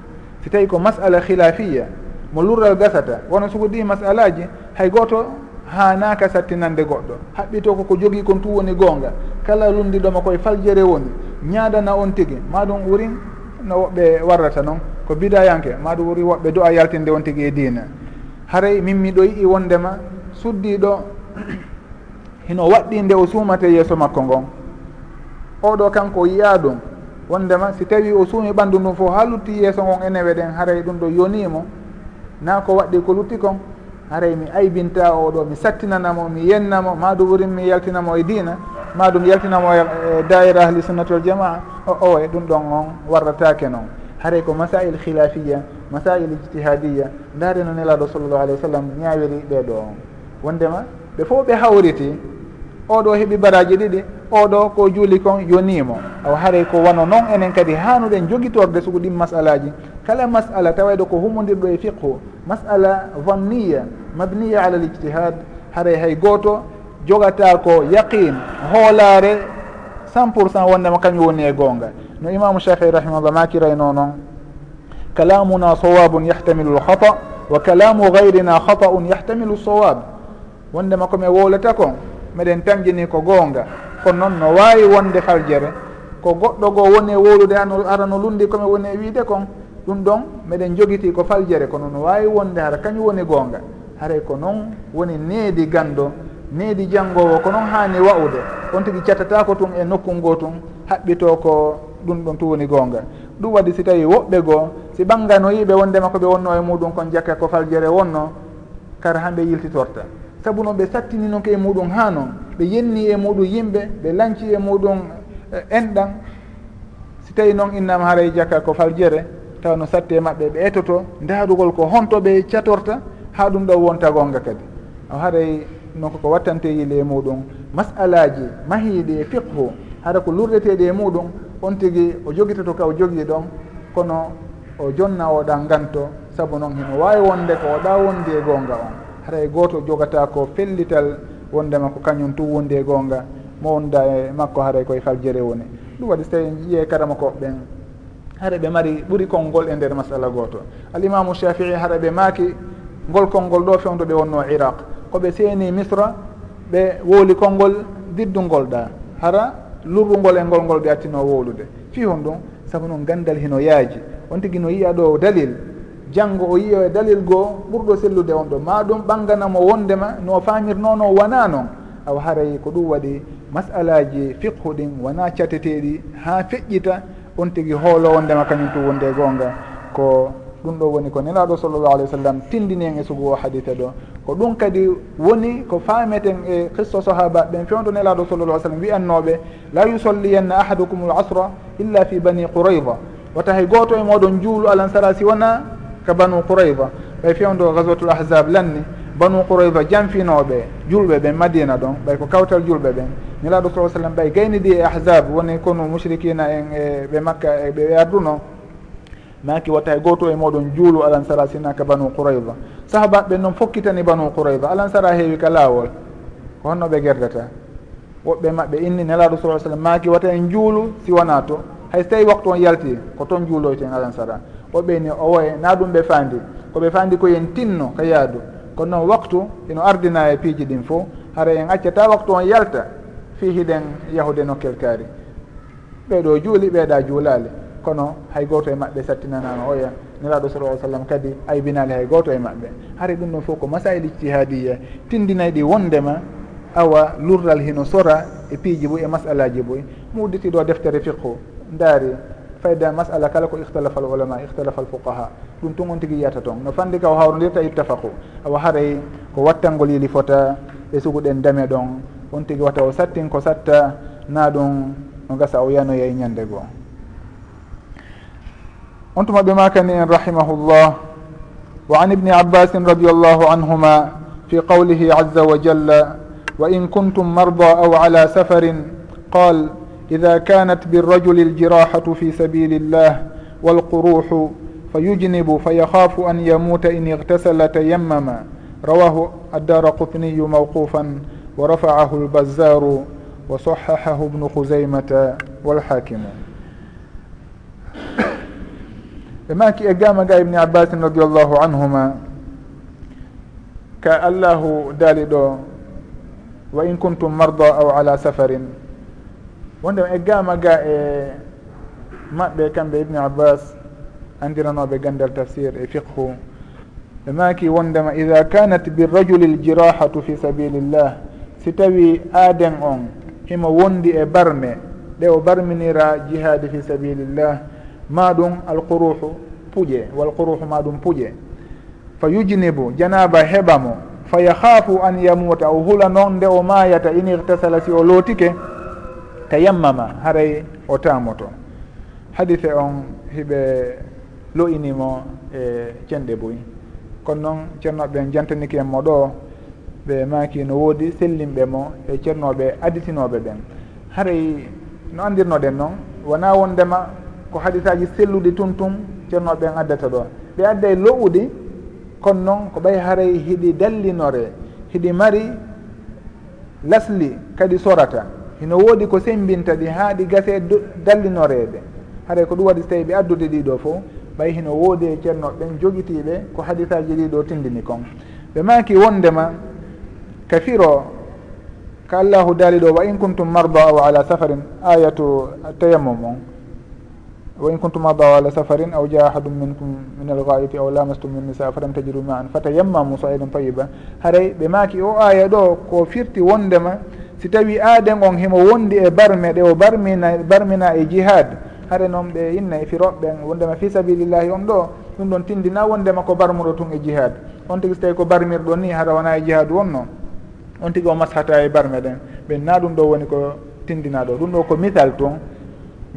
Si tawi ko masala khilafiya mo lurral gasata wono sugo ɗi masalaji hay goto hanaka sattinande goɗɗo. Haɓɓito koko jogui kon tu woni gonga. Kala lundiɗoma koye faljere woni. Ñadana on tigui maɗum ɓuuri no woɓɓe warrata noon ko bidayanke maɗum wuri woɓɓe do a yaltinde on tigui e dina haray min miɗo yii wondema suddiɗo hino waɗɗi nde o suumate yeeso makko ngon. Oɗo kanko o yiya ɗum. Wondema si tawi o suumi ɓanndu ndum fof ha lutti yeeso ngon enewe ɗen haray ɗum ɗo yonimo na ko waɗɗi ko lutti kon haray mi aybinta oɗo mi sattinanamo mi yennamo maɗum wurin mi yaltinamo e dina maɗum yaltinamo e, e daira ahli sunnati wal jamaa. O owe ɗum ɗon on warratake noon haray ko masail khilafiya masail ijtihadiya ndaare no nelaɗo sallllahu alayhi wa sallam ñawiri ɗeɗo on. Wondema ɓe fof ɓe hawriti oɗo heeɓi baraji ɗiɗi oɗo ko juuli kon yonimo. Aw haaray ko wano noon enen kadi hanuɗen jogitorde sugu ɗin masalaji. Kala masala tawayɗo ko humodirɗo e fiqhu. Masala vanniya mabniya ala l' ijtihad. Haaray hay goto jogata ko yaqin hoolare cent pour cent wondema kañum woni e gonga no imamu shafii rahimahullah makirayno noon kalamuna sawabun yahtamilu lhata wa kalamu gayrina hata'un yahtamilu sawab wondema komi wowlata kon meɗen tamjini ko goonga. Kono noon no wawi wonde haljere. Ko goɗɗo goo woni e wolude an ara no lundi komi woni e wiide kon ɗum ɗon meɗen jogiti ko faljere kono no wawi wonde hara kañum woni goonga. Haray ko noon woni needi gando needi janngowo ko noon hani wa'ude on tigi cattatako tun e nokku ngo tun haɓɓito ko ɗum ɗon tu woni goonga. Ɗum waɗi si tawi woɓɓe goo si ɓanganoyiɓe wondema koɓe wonno e muɗum kon jakka ko faljere wonno kara hamɓe yiltitorta. saabu noon ɓe sattini noon ke e muɗum ha noon ɓe yenni e muɗum yimɓe ɓe lanci e muɗum e, enɗan si tawi noon innama haray jakka ko faljere tawa no satti e maɓɓe ɓe etoto ndaarugol ko honto ɓe catorta ha ɗum ɗo wonta gonga kadi. O haray noon koko wattante yile e muɗum masalaji mahiɗi e fiqhu hara ko lurɗeteɗe e muɗum on tigui o joguitoto ka o jogui ɗon kono o jonna oɗa ganto saabu noon hino wawi wonde ko oɗa wondi e gonga on. haray gooto jogata ko fellital wondema ko kañum tu wondi e goonga mo wonda e makko haray koye faljere woni. Ɗum waɗi so tawi en karama ko ɓen. Hara ɓe mari ɓuri konngol e nder masala gooto alimamu shafii hara ɓe maaki ngol konngol ɗo fewdo ɓe wonno iraq. Koɓe seeni misra ɓe wooli konngol diddungol ɗa. Hara lurrungol e ngol ngol ɓe attino wowlude fi hon ɗum sabu noon gandal hino yaaji. On tigi no yiya ɗo dalil. janngo o yiyo e dalil goo ɓurɗo sellude on ɗo. Ma ɗum ɓannganamo wondema no faamirnono wona noon awa haray ko ɗum waɗi masalaji fiqhu ɗin wona cateteɗi ha feƴƴita on tigi hoolowo ndema kañum tu wonde goonga. Ko ɗum ɗo woni ko nelaɗo sallllahu alih w sallam tindini en e sugu o hadita ɗo. Ko ɗum kadi woni ko faameten e qissa sahaba ɓen fewdo nelaɗo sallllah sallam wiyannoɓe la yusolliyanna ahadukum l asra illa fi bani qourayda wata hay goto e moɗon juulu alansara si wona ka banu qourayba ɓay fewdo gaswatul ahzab lanni banu qourayba janfinoɓe julɓe ɓen madina ɗon ɓay ko kawtal julɓe ɓen. Nelaɗo sa sallam ɓay gaynidi e ahzab woni kono mushrikina en e ɓe makka e ɓe arduno maki watta e goto e moɗon juulu alansara sinaka banu qourayba sahabaɓe noon fokkitani banu qourayba alansara heewi ka laawol ko honno ɓe gerdata. Woɓɓe maɓɓe inni nelaɗo sa sallam maki watta en juulu siwana to. Hay so tawi waktu on yalti ko toon juuloyten alansara. o ɓeyni o woya na ɗum ɓe faandi. Koɓe faandi ko yen tinno ka yaadu. Kono noon waktu ino ardina e piiji ɗin fo hara en accata waktu on yalta fi hiɗen yahude nokkel kaari. Ɓeeɗo juuli ɓeeɗa juulaali kono hay gooto e maɓɓe sattinanama oya nelaɗo sala ah sallam kadi aybinaali hay gooto e maɓɓe. Hara ɗum ɗon fof ko masail ijtihadiya tindinayɗi wondema awa lurral hino sora e piiji boy e masalaji boy mudditiɗo deftere fiqhu ndaari fayda masala kala ko ixtalafa al ulama ixtalafa al fuqaha ɗum tun on tigui yiyata toon. No fandi ka o hawrodirta ittafaqu. Awa haaray ko wattangol yili fota e suguɗen dame ɗon. On tigui wata o sattin ko satta na ɗum no gasa o yanoya e ñande goo. On tuma ɓe makani en rahimahullah. Wa an ibni abbasin radi allahu anhuma fi qawlihi aza wa jalla wa in kuntum marda aw ala safarin qal ida kanat birajuli إذا fi sabili الجراحة في fayujnibu fayakhafu an yamuta in igtasala tayammama rawahu addara qutniyu mawqufan wa قطني موقوفا wa البزار bnu ابن walhakimu ɓe maki e gama ga ibni abbasin radiallahu anhuma ka allahu daali ɗo wa in kuntum marda aw ala safarin wonde e gama ga e maɓɓe kamɓe ibni abbas andiranoɓe gandal tafsir e fiqhu. Ɓe maki wondema ida kanat birrajuli ljirahatu fi sabilillah. Si tawi aaden on himo wondi e barme ɗe o barminira jihadi fi sabilillah ma ɗum alquruhu puƴe walquruhu ma ɗum puƴe fa yujnibu janaba heɓa mo. Fa yahafu an yamuta o hula noon nde o mayata in irtasala si o lootike tayammama haray o tamoto hadise on hiɓe lo'inimo e cenɗe boyi. Kono noon ceernoɓe jantaniki en mo ɗo ɓe maki no woodi sellimɓe mo e ceernoɓe aditinoɓe ɓen. Haray no andirnoɗen noon wona wondema ko hadisaji selluɗi tun tun ceernoɓen addata ɗo. Ɓe adda e lo'uɗi kono noon ko ɓay haray hiɗi dallinore hiɗi mari lasli kadi sorata. hino woodi ko sembinta ɗi haa ɗi gase dallinoreede haɗa ko ɗum waɗi so tawi ɓe addude ɗiɗo fof ɓay hino woodi e ceernoɓeɓen jogitiiɓe ko hadisaji ɗiɗo tindini kon. Ɓe maaki wondema ka firo ko allahu daali ɗo wa in kuntum marda aw ala safarin? Ayatu tayammum on. Wa in kuntum marda aw ala safarin aw jaa ahadum minkum min algaiti aw lamastum min nisa falam tajidu ma an fatayammamu saidan tayiba haray ɓe maaki o aya ɗo ko firti wondema si tawi aaden on himo wondi e barme ɗe o barmina barmina e jihad hare noon ɓe inna e firoɓɓen wondema fi sabilillahi on ɗo ɗum ɗon tindina wondema ko barmuɗo tun e jihad. On tigui so tawi ko barmirɗo ni hara wona e jihad wonno on tigui o mashata e barme ɗen ɓen na ɗum ɗo woni ko tindina ɗo. Ɗum ɗo ko misal tun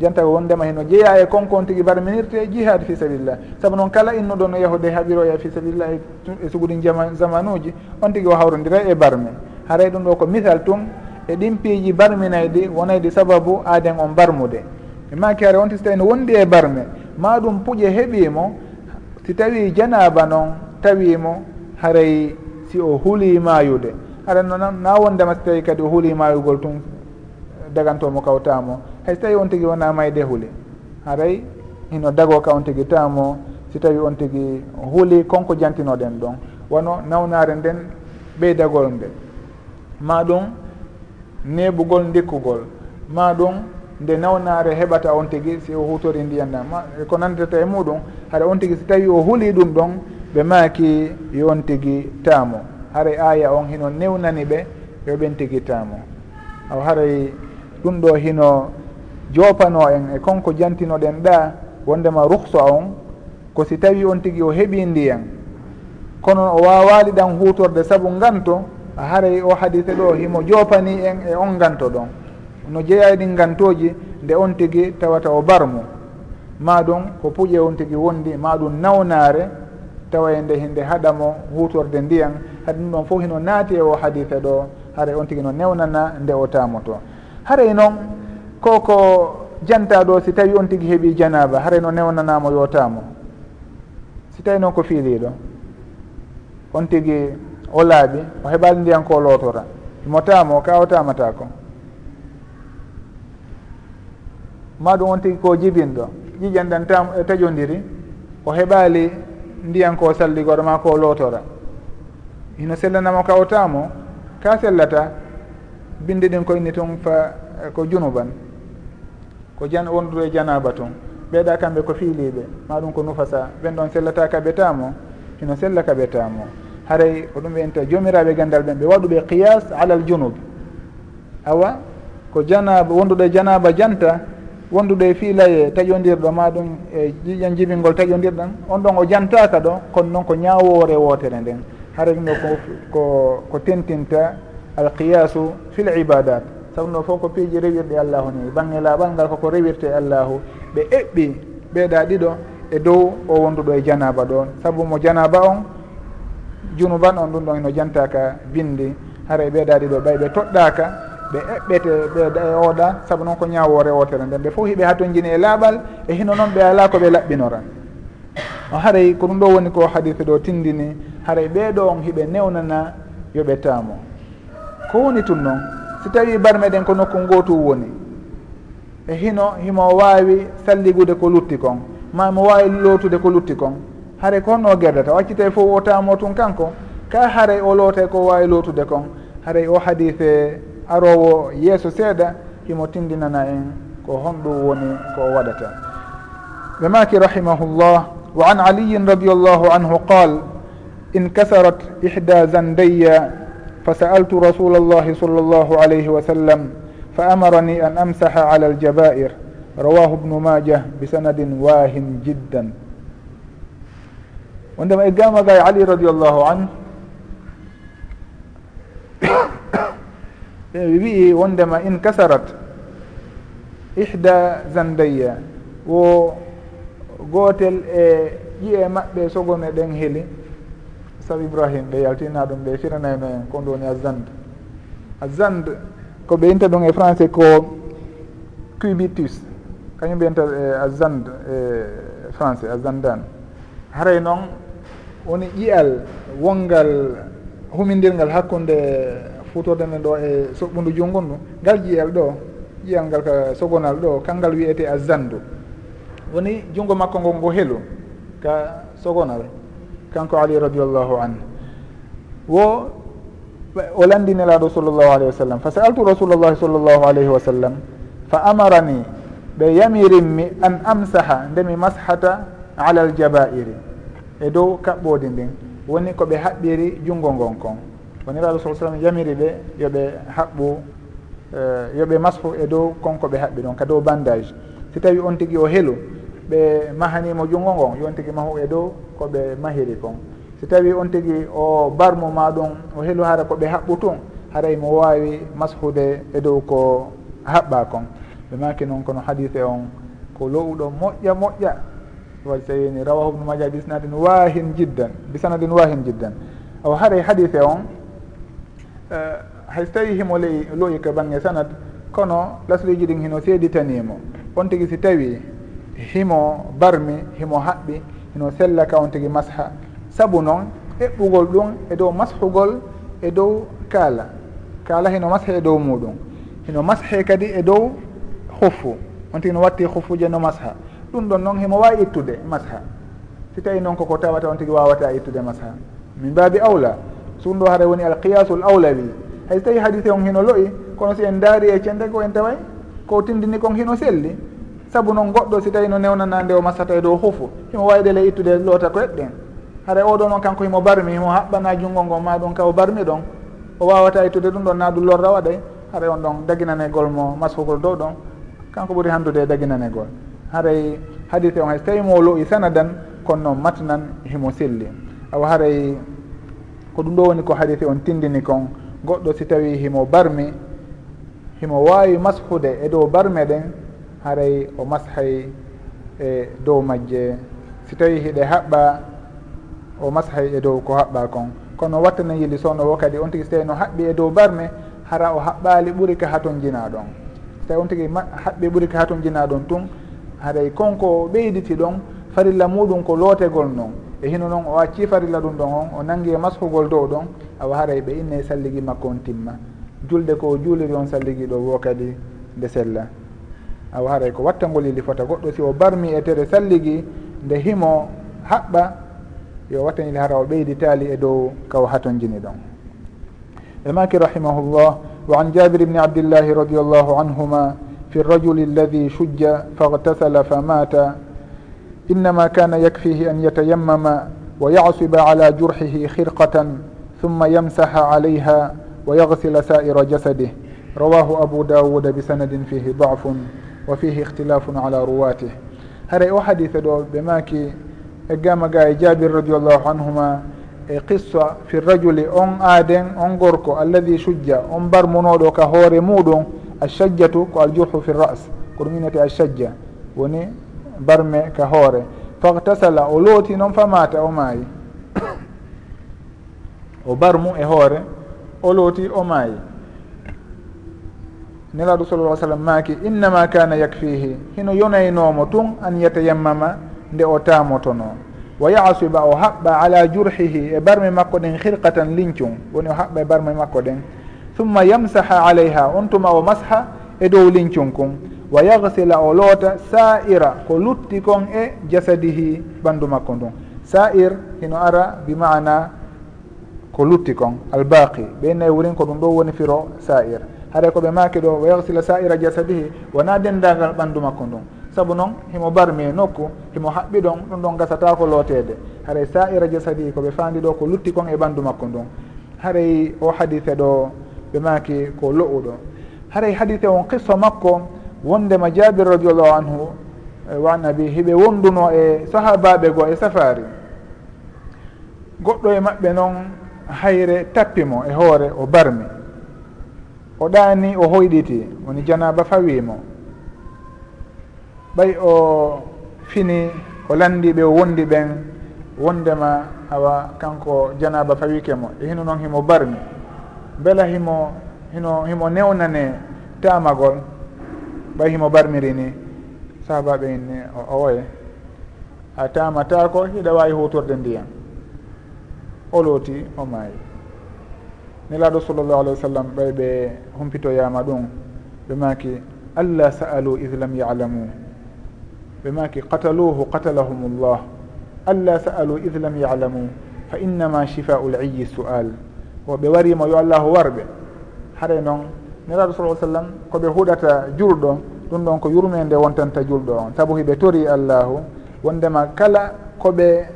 janta wondema heno jeeya e konko on tigi barminirte e jihad fi sabilillah. Saabu noon kala innuɗo no e yahude haɓiroya fi sabilillah e, e suguɗi zaman uji on tigui o hawrodira e barme. Haray ɗum ɗo ko misal tun e ɗin piiji barminayɗi wonayɗi sababu aaden on barmude. E maki ara wonti so tawi no wondi e barme ma ɗum puƴe heɓimo si tawi janaba noon tawimo haray si o huuli mayude maayude ara na wondema so tawi kadi o huuli mayugol tun eh, dagantomo kawtamo hay so tawi on tigui wona mayde huuli haray hino dago ka on tigui tamo si tawi on tigui huuli konko jantinoɗen ɗon. Wono nawnare nden ɓeydagol nde. Ma ɗum neɓugol ndikkugol. Ma ɗum nde nawnare heɓata on tigui si o hutori ndiyan ɗan e ko nandata e muɗum haɗa on tigui so tawi o huuli ɗum ɗon ɓe maaki yo on tigi taamo haray aya on hino newnani ɓe yo ɓen tigui taamo aw haray ɗum ɗo hino jopano en e konko jantinoɗen ɗa wondema ruhsa on ko si tawi on tigui o heeɓi ndiyan. Kono o wawali ɗan hutorde saabu nganto haray o hadise ɗo himo jopani en e on ganto ɗon. No jeeya ɗin gantoji nde on tigi tawata o barmu. Ma ɗum ko puƴe on tigi wondi ma ɗum nawnare tawa e nde hinde haɗamo hutorde ndiyan. Haɗa ɗum ɗon fof hino naati e o hadise ɗo haray on tigi no newnana nde o tamoto haray noon koko janta ɗo si tawi on tigi heeɓi janaba haray no newnanamo yotamo si tawi noon ko fiiliɗo on tigi o laaɓi o heɓali ndiyan ko lootora mo tamo ka o tamata ko ma ɗum on tigi ko jibinɗo ƴiƴan ɗan tam e tajodiri o heɓali ndiyan ko salligoɗo ma ko lootora hino sellanamo ka o tamo ka sellata binde ɗin koyni tun fa ko junuban. Ko jan wondudo e janaba tun. Ɓeeɗa kamɓe ko fiiliɓe maɗum ko nufasa ɓen ɗon sellata kaɓe tamo hino sella kaɓe tamo haray ko ɗum wiyanta jomiraɓe gandal ɓen ɓe waɗuɓe qiyas alal junub. Awa? Ko janaba wonduɗo e janaba janta wonduɗo e fiilaye taƴodirɗo ma ɗum e ƴiƴan jibingol taƴodirɗan on ɗon o jantaka ɗo kono noon ko ñawore wotere nden. Haray ɗum ɗo ko ko tentinta alqiyasu fil ibadat. Sabu no fof ko piiji rewirɗe allahu ni bange laaɓal ngal koko rewirte allahu ɓe eɓɓi ɓeeɗa ɗiɗo e dow o wonduɗo e janaba ɗo. Sabu mo janaba on junuban on ɗum ɗon eno jantaka bindi. Haara ɓeydadi ɗo ɓay ɓe toɗɗaka ɓe eɓɓete ɓe oɗa saabu noon ko ñawore wotere nden. Ɓe fof hiɓe hatonjini e laaɓal e hino noon ɓe ala ko ɓe laɓɓinora. O haray ko ɗum ɗo woni ko hadise ɗo tindini haray ɓeeɗo on hiɓe newnana yoɓe taamo. Ko woni tun noon si tawi barmeɗen ko nokku gotu woni e hino himo wawi salligude ko lutti kon ma mo wawi lootude ko lutti kon haare ko honno gerdata o accite fof o tamo tun kanko ka haare o loote ko wawi lootude kon. Haaray o hadise arowo yeeso seeɗa himo tindinana en ko honɗum woni ko o waɗata. Ɓe maki rahimahullah wa an aliyin radiallahu anhu qal inkasarat ihda zandaya فسألت رسول الله صلى الله عليه وسلم فأمرني أن أمسح على الجبائر رواه ابن ماجه بسند واه جدا wondema e gamaga e ali radiallahu an. Ɓe wii wondema in kasarat ihda zandaya wo gootel e ƴiye maɓɓe sogone ɗen heeli sabu ibrahim ɓe yaltina ɗum ɓe firanayno en kon ɗo woni azande azande ko ɓe yinta ɗum e français ko cubitus. Kañum ɓe yinta e azande e français azandane haray noon woni ƴiyal wongal humindirgal hakkude futorde men ɗo e soɓɓundu junngol ndu. Ngal ƴiyal ɗo ƴiyal ngal ka sogonal ɗo kanngal wiyete a zandu woni junngo makko ngo ngo helu ka sogonal kanko ali radiallahu anhu. Wo o landinelaɗo sallllahu alayhi wa sallam. Fa sa'altu rasulullahi sallllahu alayhi wa sallam fa amarani ɓe yamirinmi an amsaha ndemi mashata ala aljabairi e dow kaɓɓode ndin woni koɓe haɓɓiri junngo ngon kon. Woni raɗo sa sallam yamiri ɓe yoɓe haɓɓu e, yoɓe masfu e dow konko ɓe haɓɓi ɗon ka dow bandage. Si tawi on tigi o heelu ɓe mahanimo junngo ngon yon tigi mahu e dow koɓe mahiri kon. Si tawi on tigi o barmo ma ɗum o heelu hara koɓe haɓɓu tun haray mo wawi mashude e dow ko haɓɓa kon. Ɓe maki noon kono hadise on ko lowɗo moƴƴa moƴƴa. waɗi tawini rawahu bnu maja bi wahin jiddan bisanadin wahin jiddan. Aw haray hadise on eh, hay so tawi himo ley loyi ko banggue sanad kono lasluji ɗin hino seeditanimo on tigui si tawi himo barmi himo haɓɓi hino sella ka on tigui masha. Saabu noon eɓɓugol ɗum e dow mashugol e dow kaala. Kaala hino mashe e dow muɗum. Hino mashe kadi e dow huffu on tigui no watti huffuje no masha. ɗum ɗon noon himo wawi ittude masha. Si tawi noon koko tawata on tigui wawata ittude masha. Min mbabi awla so ɗum ɗo haɗa woni alqiyasul awlawi. Hayso tawi hadise on hino loyi kono si en daari e cende ko en taway ko tindini kon hino selli saabu noon goɗɗo si tawi no newnana nde o masata e dow hufu himo waydele ittude loota koyeɗɗen haɗa oɗo noon kanko himo barmi himo haɓɓana junngo ngo ma ɗum ka o barmi ɗon. O wawata ittude ɗum ɗon na ɗum lorra waɗay. Haɗa on ɗon daguinanegol mo mashugol dow ɗon. Kanko ɓuuri handude e daguinanegol haray hadise on hay so tawi mo lo'i sanadan kono noon matnan himo selli. Awa haray ko ɗum ɗo woni ko hadise on tindini kon goɗɗo si tawi himo barmi himo wawi mashude e dow barme ɗen haray o mashay e dow majje. Si tawi hiɗe haɓɓa o mashay e dow ko haɓɓa kon. Kono wattana yili sownowo kadi on tigui so tawi no haɓɓi e dow barme hara o haɓɓali ɓuuri ka haton jina ɗon. So tawi on tigui haɓɓi ɓuuri ka haton jina ɗon tun haɗay e konko ɓeyditi ɗon farilla muɗum ko lootegol noon e hino noon o acci farilla ɗum ɗon on o nangi e mashugol dow ɗon awa haray ɓe inne salligi makko on timma. Julde ko juuliri on salligi ɗo wo kadi nde sella. Awa haray ko wattangol yili fota goɗɗo si o barmi e tere salligi nde himo haɓɓa yo wattanili hara o ɓeyditali e dow kaw haton jini ɗon. E maki rahimahullah wa an jabir ibni abdillahi radiallahu anhuma fi في الرجل الذي شج فاغتسل فمات. إنما كان يكفيه أن يتيمم ويعصب على جرحه خرقة ثم يمسح عليها ويغسل سائر جسده. رواه أبو داود بسند فيه ضعف وفيه اختلاف على رواته. هرأي o hadise ɗo ɓe maki e gamaga e jabir radiallahu anhuma e qissa fi rajuli on aaden on gorko alladi shujja on barmunoɗo ka hoore muɗum ashajjatu ko aljuhu fi ras ko ɗum inete ashajja woni barme ka hoore. Faktasala o looti noon famata o maayi. O barmu e hoore o looti o maayi. Nelaɗo sallah sallam maaki innama kana yakfihi hino yonaynomo tun an yatayammama nde o tamotono wa yasuba o haɓɓa ala jurhihi e barme makko ɗen hirqatan lincum woni o haɓɓa e barme makko ɗen. summa yamsaha alayha on tuma o masha e dow lincum kon. Wa yagsila o loota sa'ira ko lutti kon e jasadihi ɓanndu makko ndun sa'ir hino ara bi mana ko lutti kon albaqi. Ɓe wurin ko ɗum ɗo woni firo sa'ir. Haɗa koɓe maaki ɗo wa yagsila sa'ira jasadihi wona dendagal ɓanndu makko ndun saabu noon himo barmi e nokku himo haɓɓi ɗon ɗum ɗon gasata ko lootede haray sa'ira jasadihi koɓe fandi ɗo ko lutti kon e ɓanndu makko ndun haray o hadise ɗo ɓe maki ko lo'uɗo. Haray hadite on qissa makko wondema jabir radiallahu anhu e wa an abi hiɓe wonduno e sahabaɓe goo e safari goɗɗo e maɓɓe noon hayre tappimo e hoore o barmi. O ɗaani o hoyɗiti woni janaba fawimo ɓay o fini o landiɓe o wondi ɓen wondema awa kanko janaba fawike mo. E hino noon himo barmi. beela himo hino himo newnane tamagol ɓay himo barmiri ni sahabaɓe inni o oye a tamata ko hiɗa wawi hutorde ndiyam. O looti o maayi nelaɗo sallllahu alah wa sallam ɓay ɓe humpitoyama ɗum. Ɓe maki allah sa'alu id lam yalamu. Ɓe maki qataluhu qatalahum llah allah sa'alu id lam yalamu. Fa innama shifa'u l'iyi su'al. o ɓe warimo yo allahu warɓe. Haɗa noon niraɗo sa sallam koɓe huɗata julɗo ɗum ɗon ko yurmede wontanta julɗo on. Saabu hiɓe tori allahu wondema kala koɓe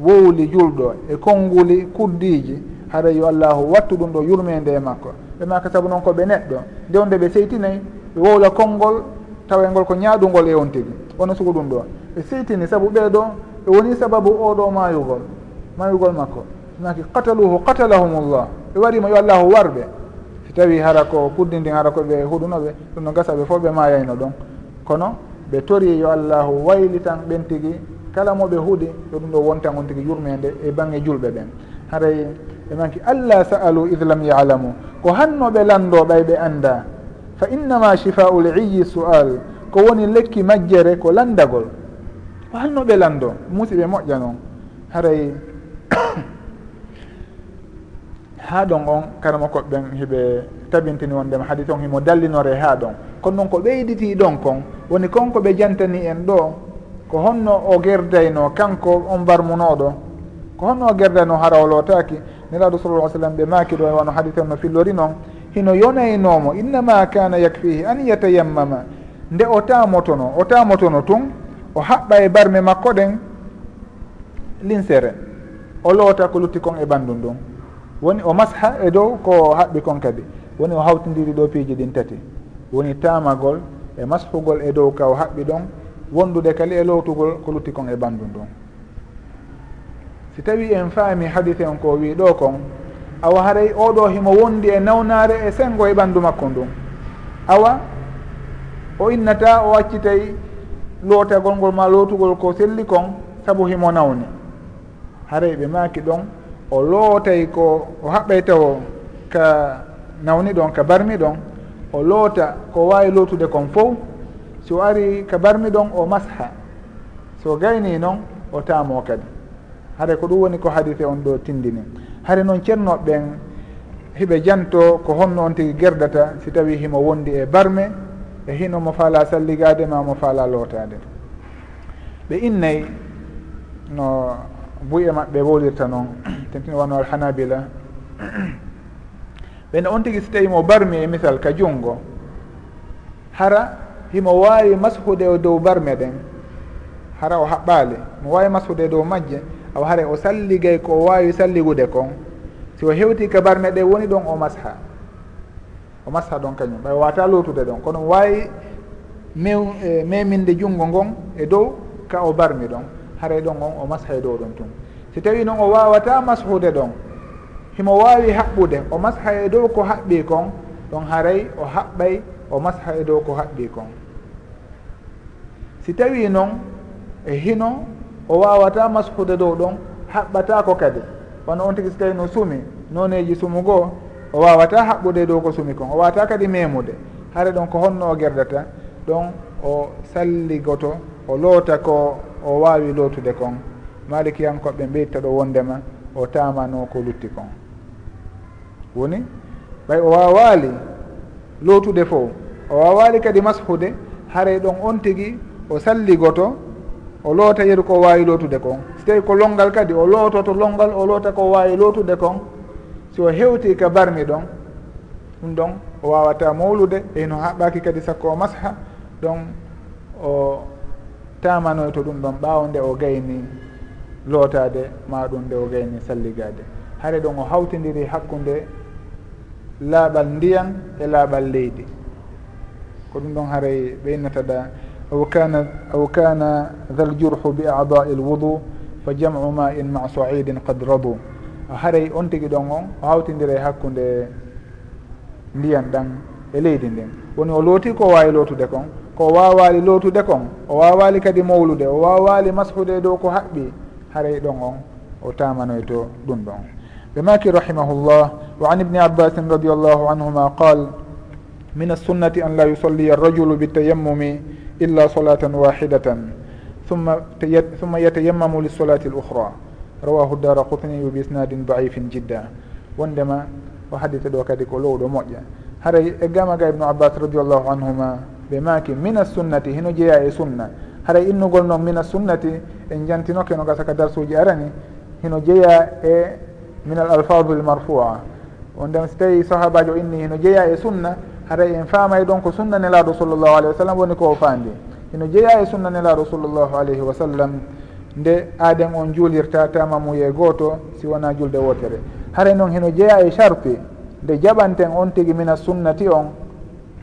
wowli julɗo e konnguli kuddiji haɗa yo allahu wattu ɗum ɗo yurmede e makko. Ɓe maka saabu noon koɓe neɗɗo. Nde wonde ɓe seytinayi ɓe wowla konngol tawa ngol ko ñaadugol e on tigi. Ono sugo ɗum ɗo. Ɓe seytini saabu ɓeeɗo ɓe woni sababu oɗo mayugol mayugol makko. naki qataluhu qatalahum llah ɓe warima yo allahu warɓe. Si tawi hara ko kuddi ndin hara koɓe huɗunoɓe ɗum no gasa ɓe fof ɓe mayayno ɗon. Kono ɓe tori yo allahu waylitan ɓen tigui kala moɓe huuɗi yo ɗum ɗo wontan on tigui yurmede e bangge julɓe ɓen. Haray ɓe manki allah sa'alu id lam yalamu. Ko hannoɓe lando ɓay ɓe anda fa innama chifau liyi su'al ko woni lekki majjere ko landagol. Ko hannoɓe lando musiɓe moƴƴa noon. Haray ha ɗon on karama koɓeɓen hiɓe tabintini wondema hadis on himo dallinore ha ɗon. Kono noon ko ɓeyditi ɗon kon woni konko ɓe jantani en ɗo ko honno o gerdayno kanko on barmunoɗo ko honno o gerdayno hara o taki niraɗo sallah sallam ɓe maki ɗo e wano hadis on no fillori noon hino yonaynomo innama kana yakfihi an yatayammama. Nde o tamotono o tamotono tun o haɓɓa e barme makko ɗen linsere o loota ko lutti kon e ɓandu ndun woni o masha e dow ko haɓɓi kon kadi. Woni o hawtidiri ɗo piiji ɗin tati. Woni tamagol e mashugol e dow ka o haɓɓi ɗon. Wondude kali e lowtugol ko lutti kon e ɓanndu ndun. Si tawi en faami hadise on ko wi ɗo kon awa haray oɗo himo wondi e nawnare e sengo e ɓandu makko ndun. Awa o innata o accitay lootagol ngol ma lootugol ko selli kon saabu himo nawni. Haray ɓe maaki ɗon o lootay ko o haɓɓay taw ka nawni ɗon ka barmi ɗon o loota ko wawi lootude kon fof so ari ka barmi ɗon o masha. So gayni noon o taamo kadi. Haade ko ɗum woni ko hadise on ɗo tindini. Haade noon ceernoɓe ɓen hiɓe janto ko honno on tigui gerdata si tawi himo wondi e barme e hino mo faala salligade ma mo faala lootade ɓe innayi no buye maɓɓe wolirta noon. Tentini wano alhanabila. Ɓene on tigui si tawi mo barmi e misal ka junngo hara himo wawi mashude e dow barme ɗen hara o haɓɓali mo wawi mashude e dow majje aw hara o salligay ko wawi salligude kon. Si o hewti ka barme ɗe woni ɗon o masha. O masha ɗon kañum. Ɓay wata lotude ɗon. Kono wawi mew eh, meminde junngo ngon e dow ka o barmi ɗon. haray ɗon on o masha e dow ɗon tun. Si tawi noon o wawata mashude ɗon himo wawi haɓɓude o masha e dow ko haɓɓi kon ɗon haray o haɓɓay o masha e dow ko haɓɓi kon. Si tawi noon e hino o wawata mashude dow ɗon haɓɓata ko kadi. Wono on tigui so tawi no suumi noneji sumugo o wawata haɓɓude dow ko suumi kon. O wawata kadi memude. Hara ɗon ko honno o gerdata ɗon o salligoto o loota ko o wawi lootude kon malikiyankoɓe ɓeytta ɗo wondema o tamano ko lutti kon. Woni ɓay o wawali lootude fo o wawali kadi mashude haray ɗon on tigui o salligoto o loota yeru ko wawi lootude kon. So tawi ko longal kadi o loototo longal o loota ko wawi lootude kon. Si o hewti ka barmi ɗon ɗum ɗon o wawata mawlude e no haɓɓaki kadi sakko o masha ɗon o tamanoy to ɗum ɗon ɓawo nde o gayni lootade ma ɗum nde o gayni salligade haare ɗon o hawtidiri hakkude laaɓal ndiyan e laaɓal leydi. Ko ɗum ɗon haray ɓe innataɗa aw kana aw kana dal jurhu bi adai l wudu fa jam'u ma in ma saidin qad radu. Haray on tigui ɗon on o hawtidiri hakkude ndiyan ɗan e leydi ndin. Woni o looti ko wawi lootude kon? ko wawali lootude kon o wawali kadi mawlude o wawali mashude e dow ko haɓɓi haray ɗon on o tamanoy to ɗum ɗon. Ɓe maki rahimahullah wa an ibni abbasin radi allahu anhuma qal min assunnati an la yusalliya arrajulu bitayammumi illa solatan wahidatan ثم ثم يتيمم للصلاة الأخرى رواه الدار قطني بإسناد ضعيف جدا وندما وحدث دو كادي كولو دو موجة هذا إجامة ابن عباس رضي الله anhuma ɓe maki min sunnati hino jeeya e sunna. Haray innugol noon min sunnati en jantinoke no gasa ka darsuji arani hino jeeya e min al alfadu l marfua on so tawi sahabajo inni hino jeeya e sunna haray en faamay ɗon ko sunna nelaɗo sallllahu alayhi wa sallam woni ko o faandi. Hino jeeya e sunna nelaɗo sallllahu alayhi wa sallam nde aaden on juulirta tamamuye gooto si wona julde wotere haray noon hino jeeya e charpi nde jaɓanten on tigi mina sunnati on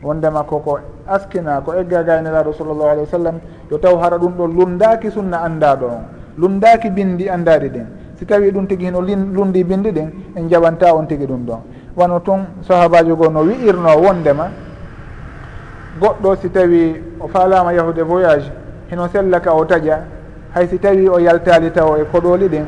wondema koko askina ko egga gaynelaɗo sallllahu alih wa sallam yo taw hara ɗum ɗo lundaki sunna andaɗo on. Lundaki bindi andaɗi ɗin si tawi ɗum tigui hino lundi bindi ɗin en jaɓanta on tigui ɗum ɗon. Wano tun sahabajo goo no wi'irno wondema goɗɗo si tawi o falama yahude voyage hino sellaka o taƴa hay si tawi o yaltali taw e koɗoli ɗin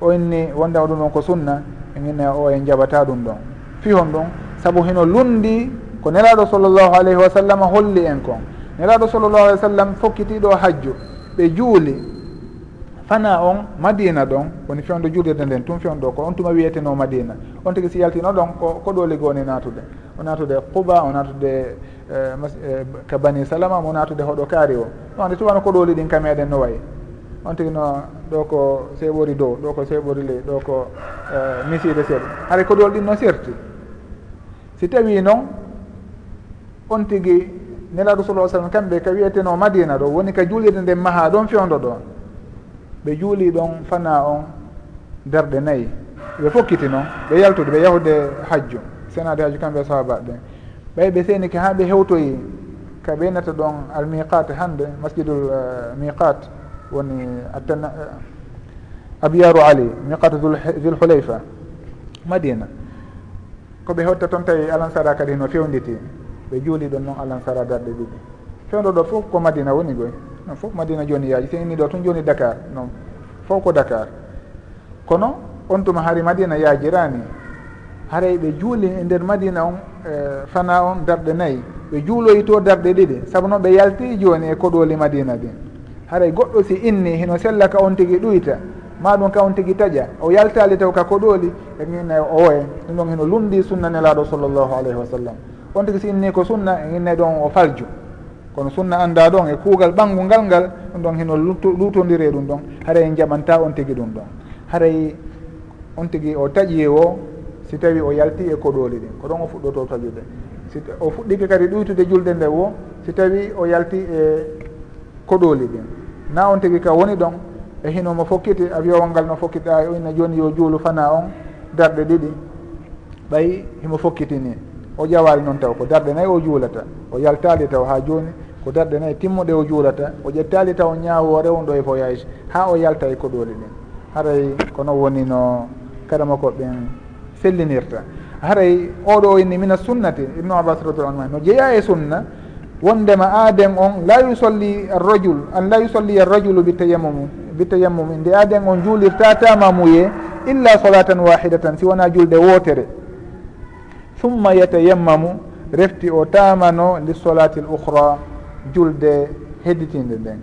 o inni wondema ɗum ɗon ko sunna en inna o en jaɓata ɗum ɗon. Fihon ɗum saabu hino lundi ko nelaɗo sallllahu alayhi wa sallam holli en kon. Nelaɗo sallllahu alih wa sallam fokkitiɗo hajju ɓe juuli. Fana on madina ɗon woni fewndo juulirde nden tun fewɗo ko on tuma wiyeteno madina. On tigui si yaltino ɗon ko koɗoli goni natude o natude quba o natude eh, eh, ka bani salama mo natude hoɗo kaari o. Ɗon ande tuwano koɗoli ɗin ka meɗen no wayi. On tigui no ɗo ko seeɓori dow ɗo ko seeɓori ley ɗo ko eh, miside seeɗa. Haɗa koɗol ɗin no serti. Si tawi noon on tigi nelaɗo sala sallam kamɓe ka wiyeteno madina ɗo woni ka juulirde nden maha ɗon fewdo ɗon ɓe juuli ɗon fana on darɗe nayyi ɓe fokkiti noon ɓe yaltude ɓe yahude hajju senade hajju kamɓe e sahaba ɓe ɓay ɓe seenike ha ɓe hewtoyi ka ɓeynata ɗon almiqat hande masjidul eh, miqat woni attana eh, abiyaru ali miqat dul hulayfa madina. Koɓe hewta toon tawi alansara kadi no fewditi ɓe juuli ɗon noon alansara darɗe ɗiɗi. Fewɗo ɗo fof ko madina woni goy non fof madina joni yaaji. Senini ɗo tun joni dakar. Non fof ko dakar. Kono on tuma hari madina yaajirani haray ɓe juuli e nder madina on eh, fana on darɗe nayyi ɓe juuloyi to darɗe ɗiɗi. Saabu noon ɓe yalti joni e koɗoli madina ɗin. Haray goɗɗo si inni hino sella ka on tigui ɗuyta. Ma ɗum ka on tigui taƴa. O yaltali taw ka koɗoli eina o en ɗum ɗon hino lundi sunna nelaɗo sallllahu alayhi wa sallam. on tigi si inni ko sunna innay ɗon o falju kono sunna anda ɗon e kuugal ɓanggu ngal ngal ɗum ɗon hino lutodire ɗum ɗon. Haray jaɓanta on tigi ɗum ɗon. Haray on tigi o taƴi e o si tawi o yalti e koɗoli ɗin. Ko ɗon o fuɗɗoto taƴude. Si o fuɗɗike kadi ɗuytude julde nde wo si tawi o yalti e koɗoli ɗin. Na on tigi ka woni ɗon e hinomo fokkiti avion ngal no fokkita inna joni yo juulu fana on darɗe ɗiɗi. Ɓayi himo fokkitini. o ƴawali noon taw ko darɗe nayyi o juulata o yaltali taw ha joni ko darɗe nayyi timmuɗe o juulata o ƴettali taw ñawoore on e voyage ha o yalta e koɗoli ɗin haray kono woni no kadama ko ɓen fellinirta haray oɗo inni mina sunnati ibnu abbas radiallahu anhu no jeeya e sunna wondema aaden on la yusolli arrajul an la yusolli arrajulu bitayammum bitayammum nde aaden on juulirta tama muye illa solatan wahidatan si wona julde wootere. summa yatayammamu refti o tamano li solati l ukhra julde hedditinde nden.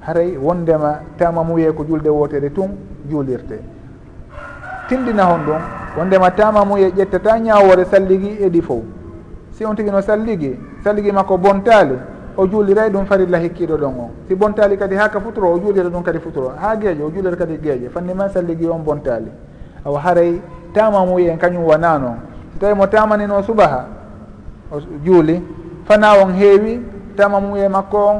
Haray wondema tamamuye ko julde wotere tun juulirte. Tindina hon ɗum wondema tamamuye ƴettata ñawore salligi eɗi fof si on tigui no salligi salligi makko bontali o juuliray ɗum farilla hikkiɗo ɗon o. Si bontali kadi haka futuro o juulira ɗum kadi futuro. Ha gueeƴe o juulira kadi gueeƴe fanni man salligi on bontali awa haray tamamuye en kañum wona noon tawi mo tamanino subaha o juuli fana on heewi tama e makko on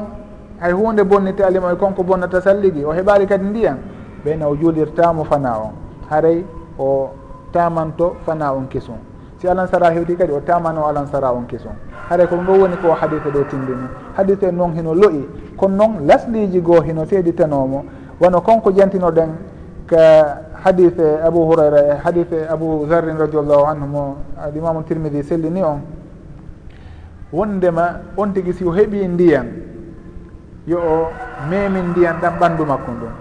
hay hunde bonnite alima e konko bonnata salligi o heɓali kadi ndiyan ɓeyna o juulirtamo fana on. Haray o tamanto fana on kesum si alansara hewti kadi o tamano alansara on kesum haray ko ɗum ɗo woni ko hadise ɗo tindini hadise noon hino loyi kono noon lasliji goo hino seeditanomo wono konko jantinoɗen hadise abou hurayra e hadise abou zarrin radiallahu anhu mo alimamu tirmidi sellini on wondema on tigui si o heeɓi ndiyan yo o memin ndiyan ɗan ɓandu makko ndun.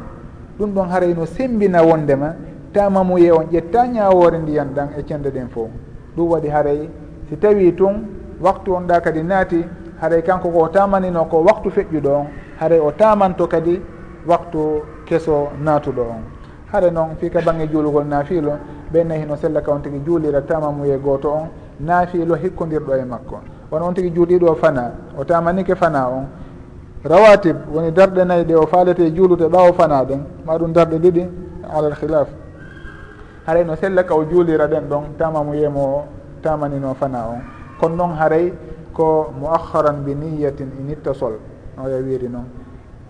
Ɗum ɗon haray no sembina wondema tamamuye on ƴetta ñawore ndiyan ɗan e cende ɗen fof ɗum waɗi haray si tawi tun waktu on ɗa kadi naati haray kanko ko tamanino ko waktu feƴƴuɗo on haray o tamanto kadi waktu keso naatuɗo on. hare noon fii ka bange juulugol naafiilo ɓenne hino sella ka on tigi juulira tamamuye gooto on naafiilo hikkodirɗo e makko. Wono on tigi juuɗiɗo fana o tamanike fana on. Rawatib woni darɗe nayyi ɗe o faalete juulude ɓawo fana ɗen ma ɗum darɗe ɗiɗi alal khilaf haray no sella ka o juulira ɗen ɗon tamamuyemo o tamanino fana on. Kono noon haray ko moakharan bi niyatin in ittasol oya wiiri noon.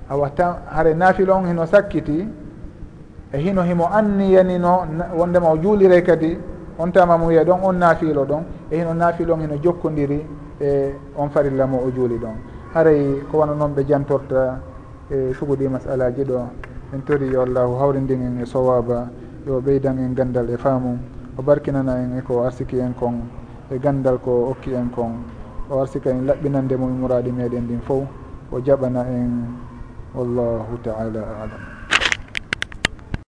Awa ta haray naafilo on hino sakkiti e hino himo anniyanino wondema o juulire kadi on tamam wiya ɗon on naafiilo ɗon. E hino naafiilo on hino jokkodiri e on farilla mo o juuli ɗon. Haray ko wano noon ɓe jantorta e suguɗi masalaji ɗo. Min tori yo allahu hawrindin en e sowaba yo ɓeydan en gandal e faamum o barkinana en e ko arsiki en kon e gandal ko okki en kon. O arsika en laɓɓinande mo e muraɗi meɗen ndin fof o jaɓana en wallahu taala alam.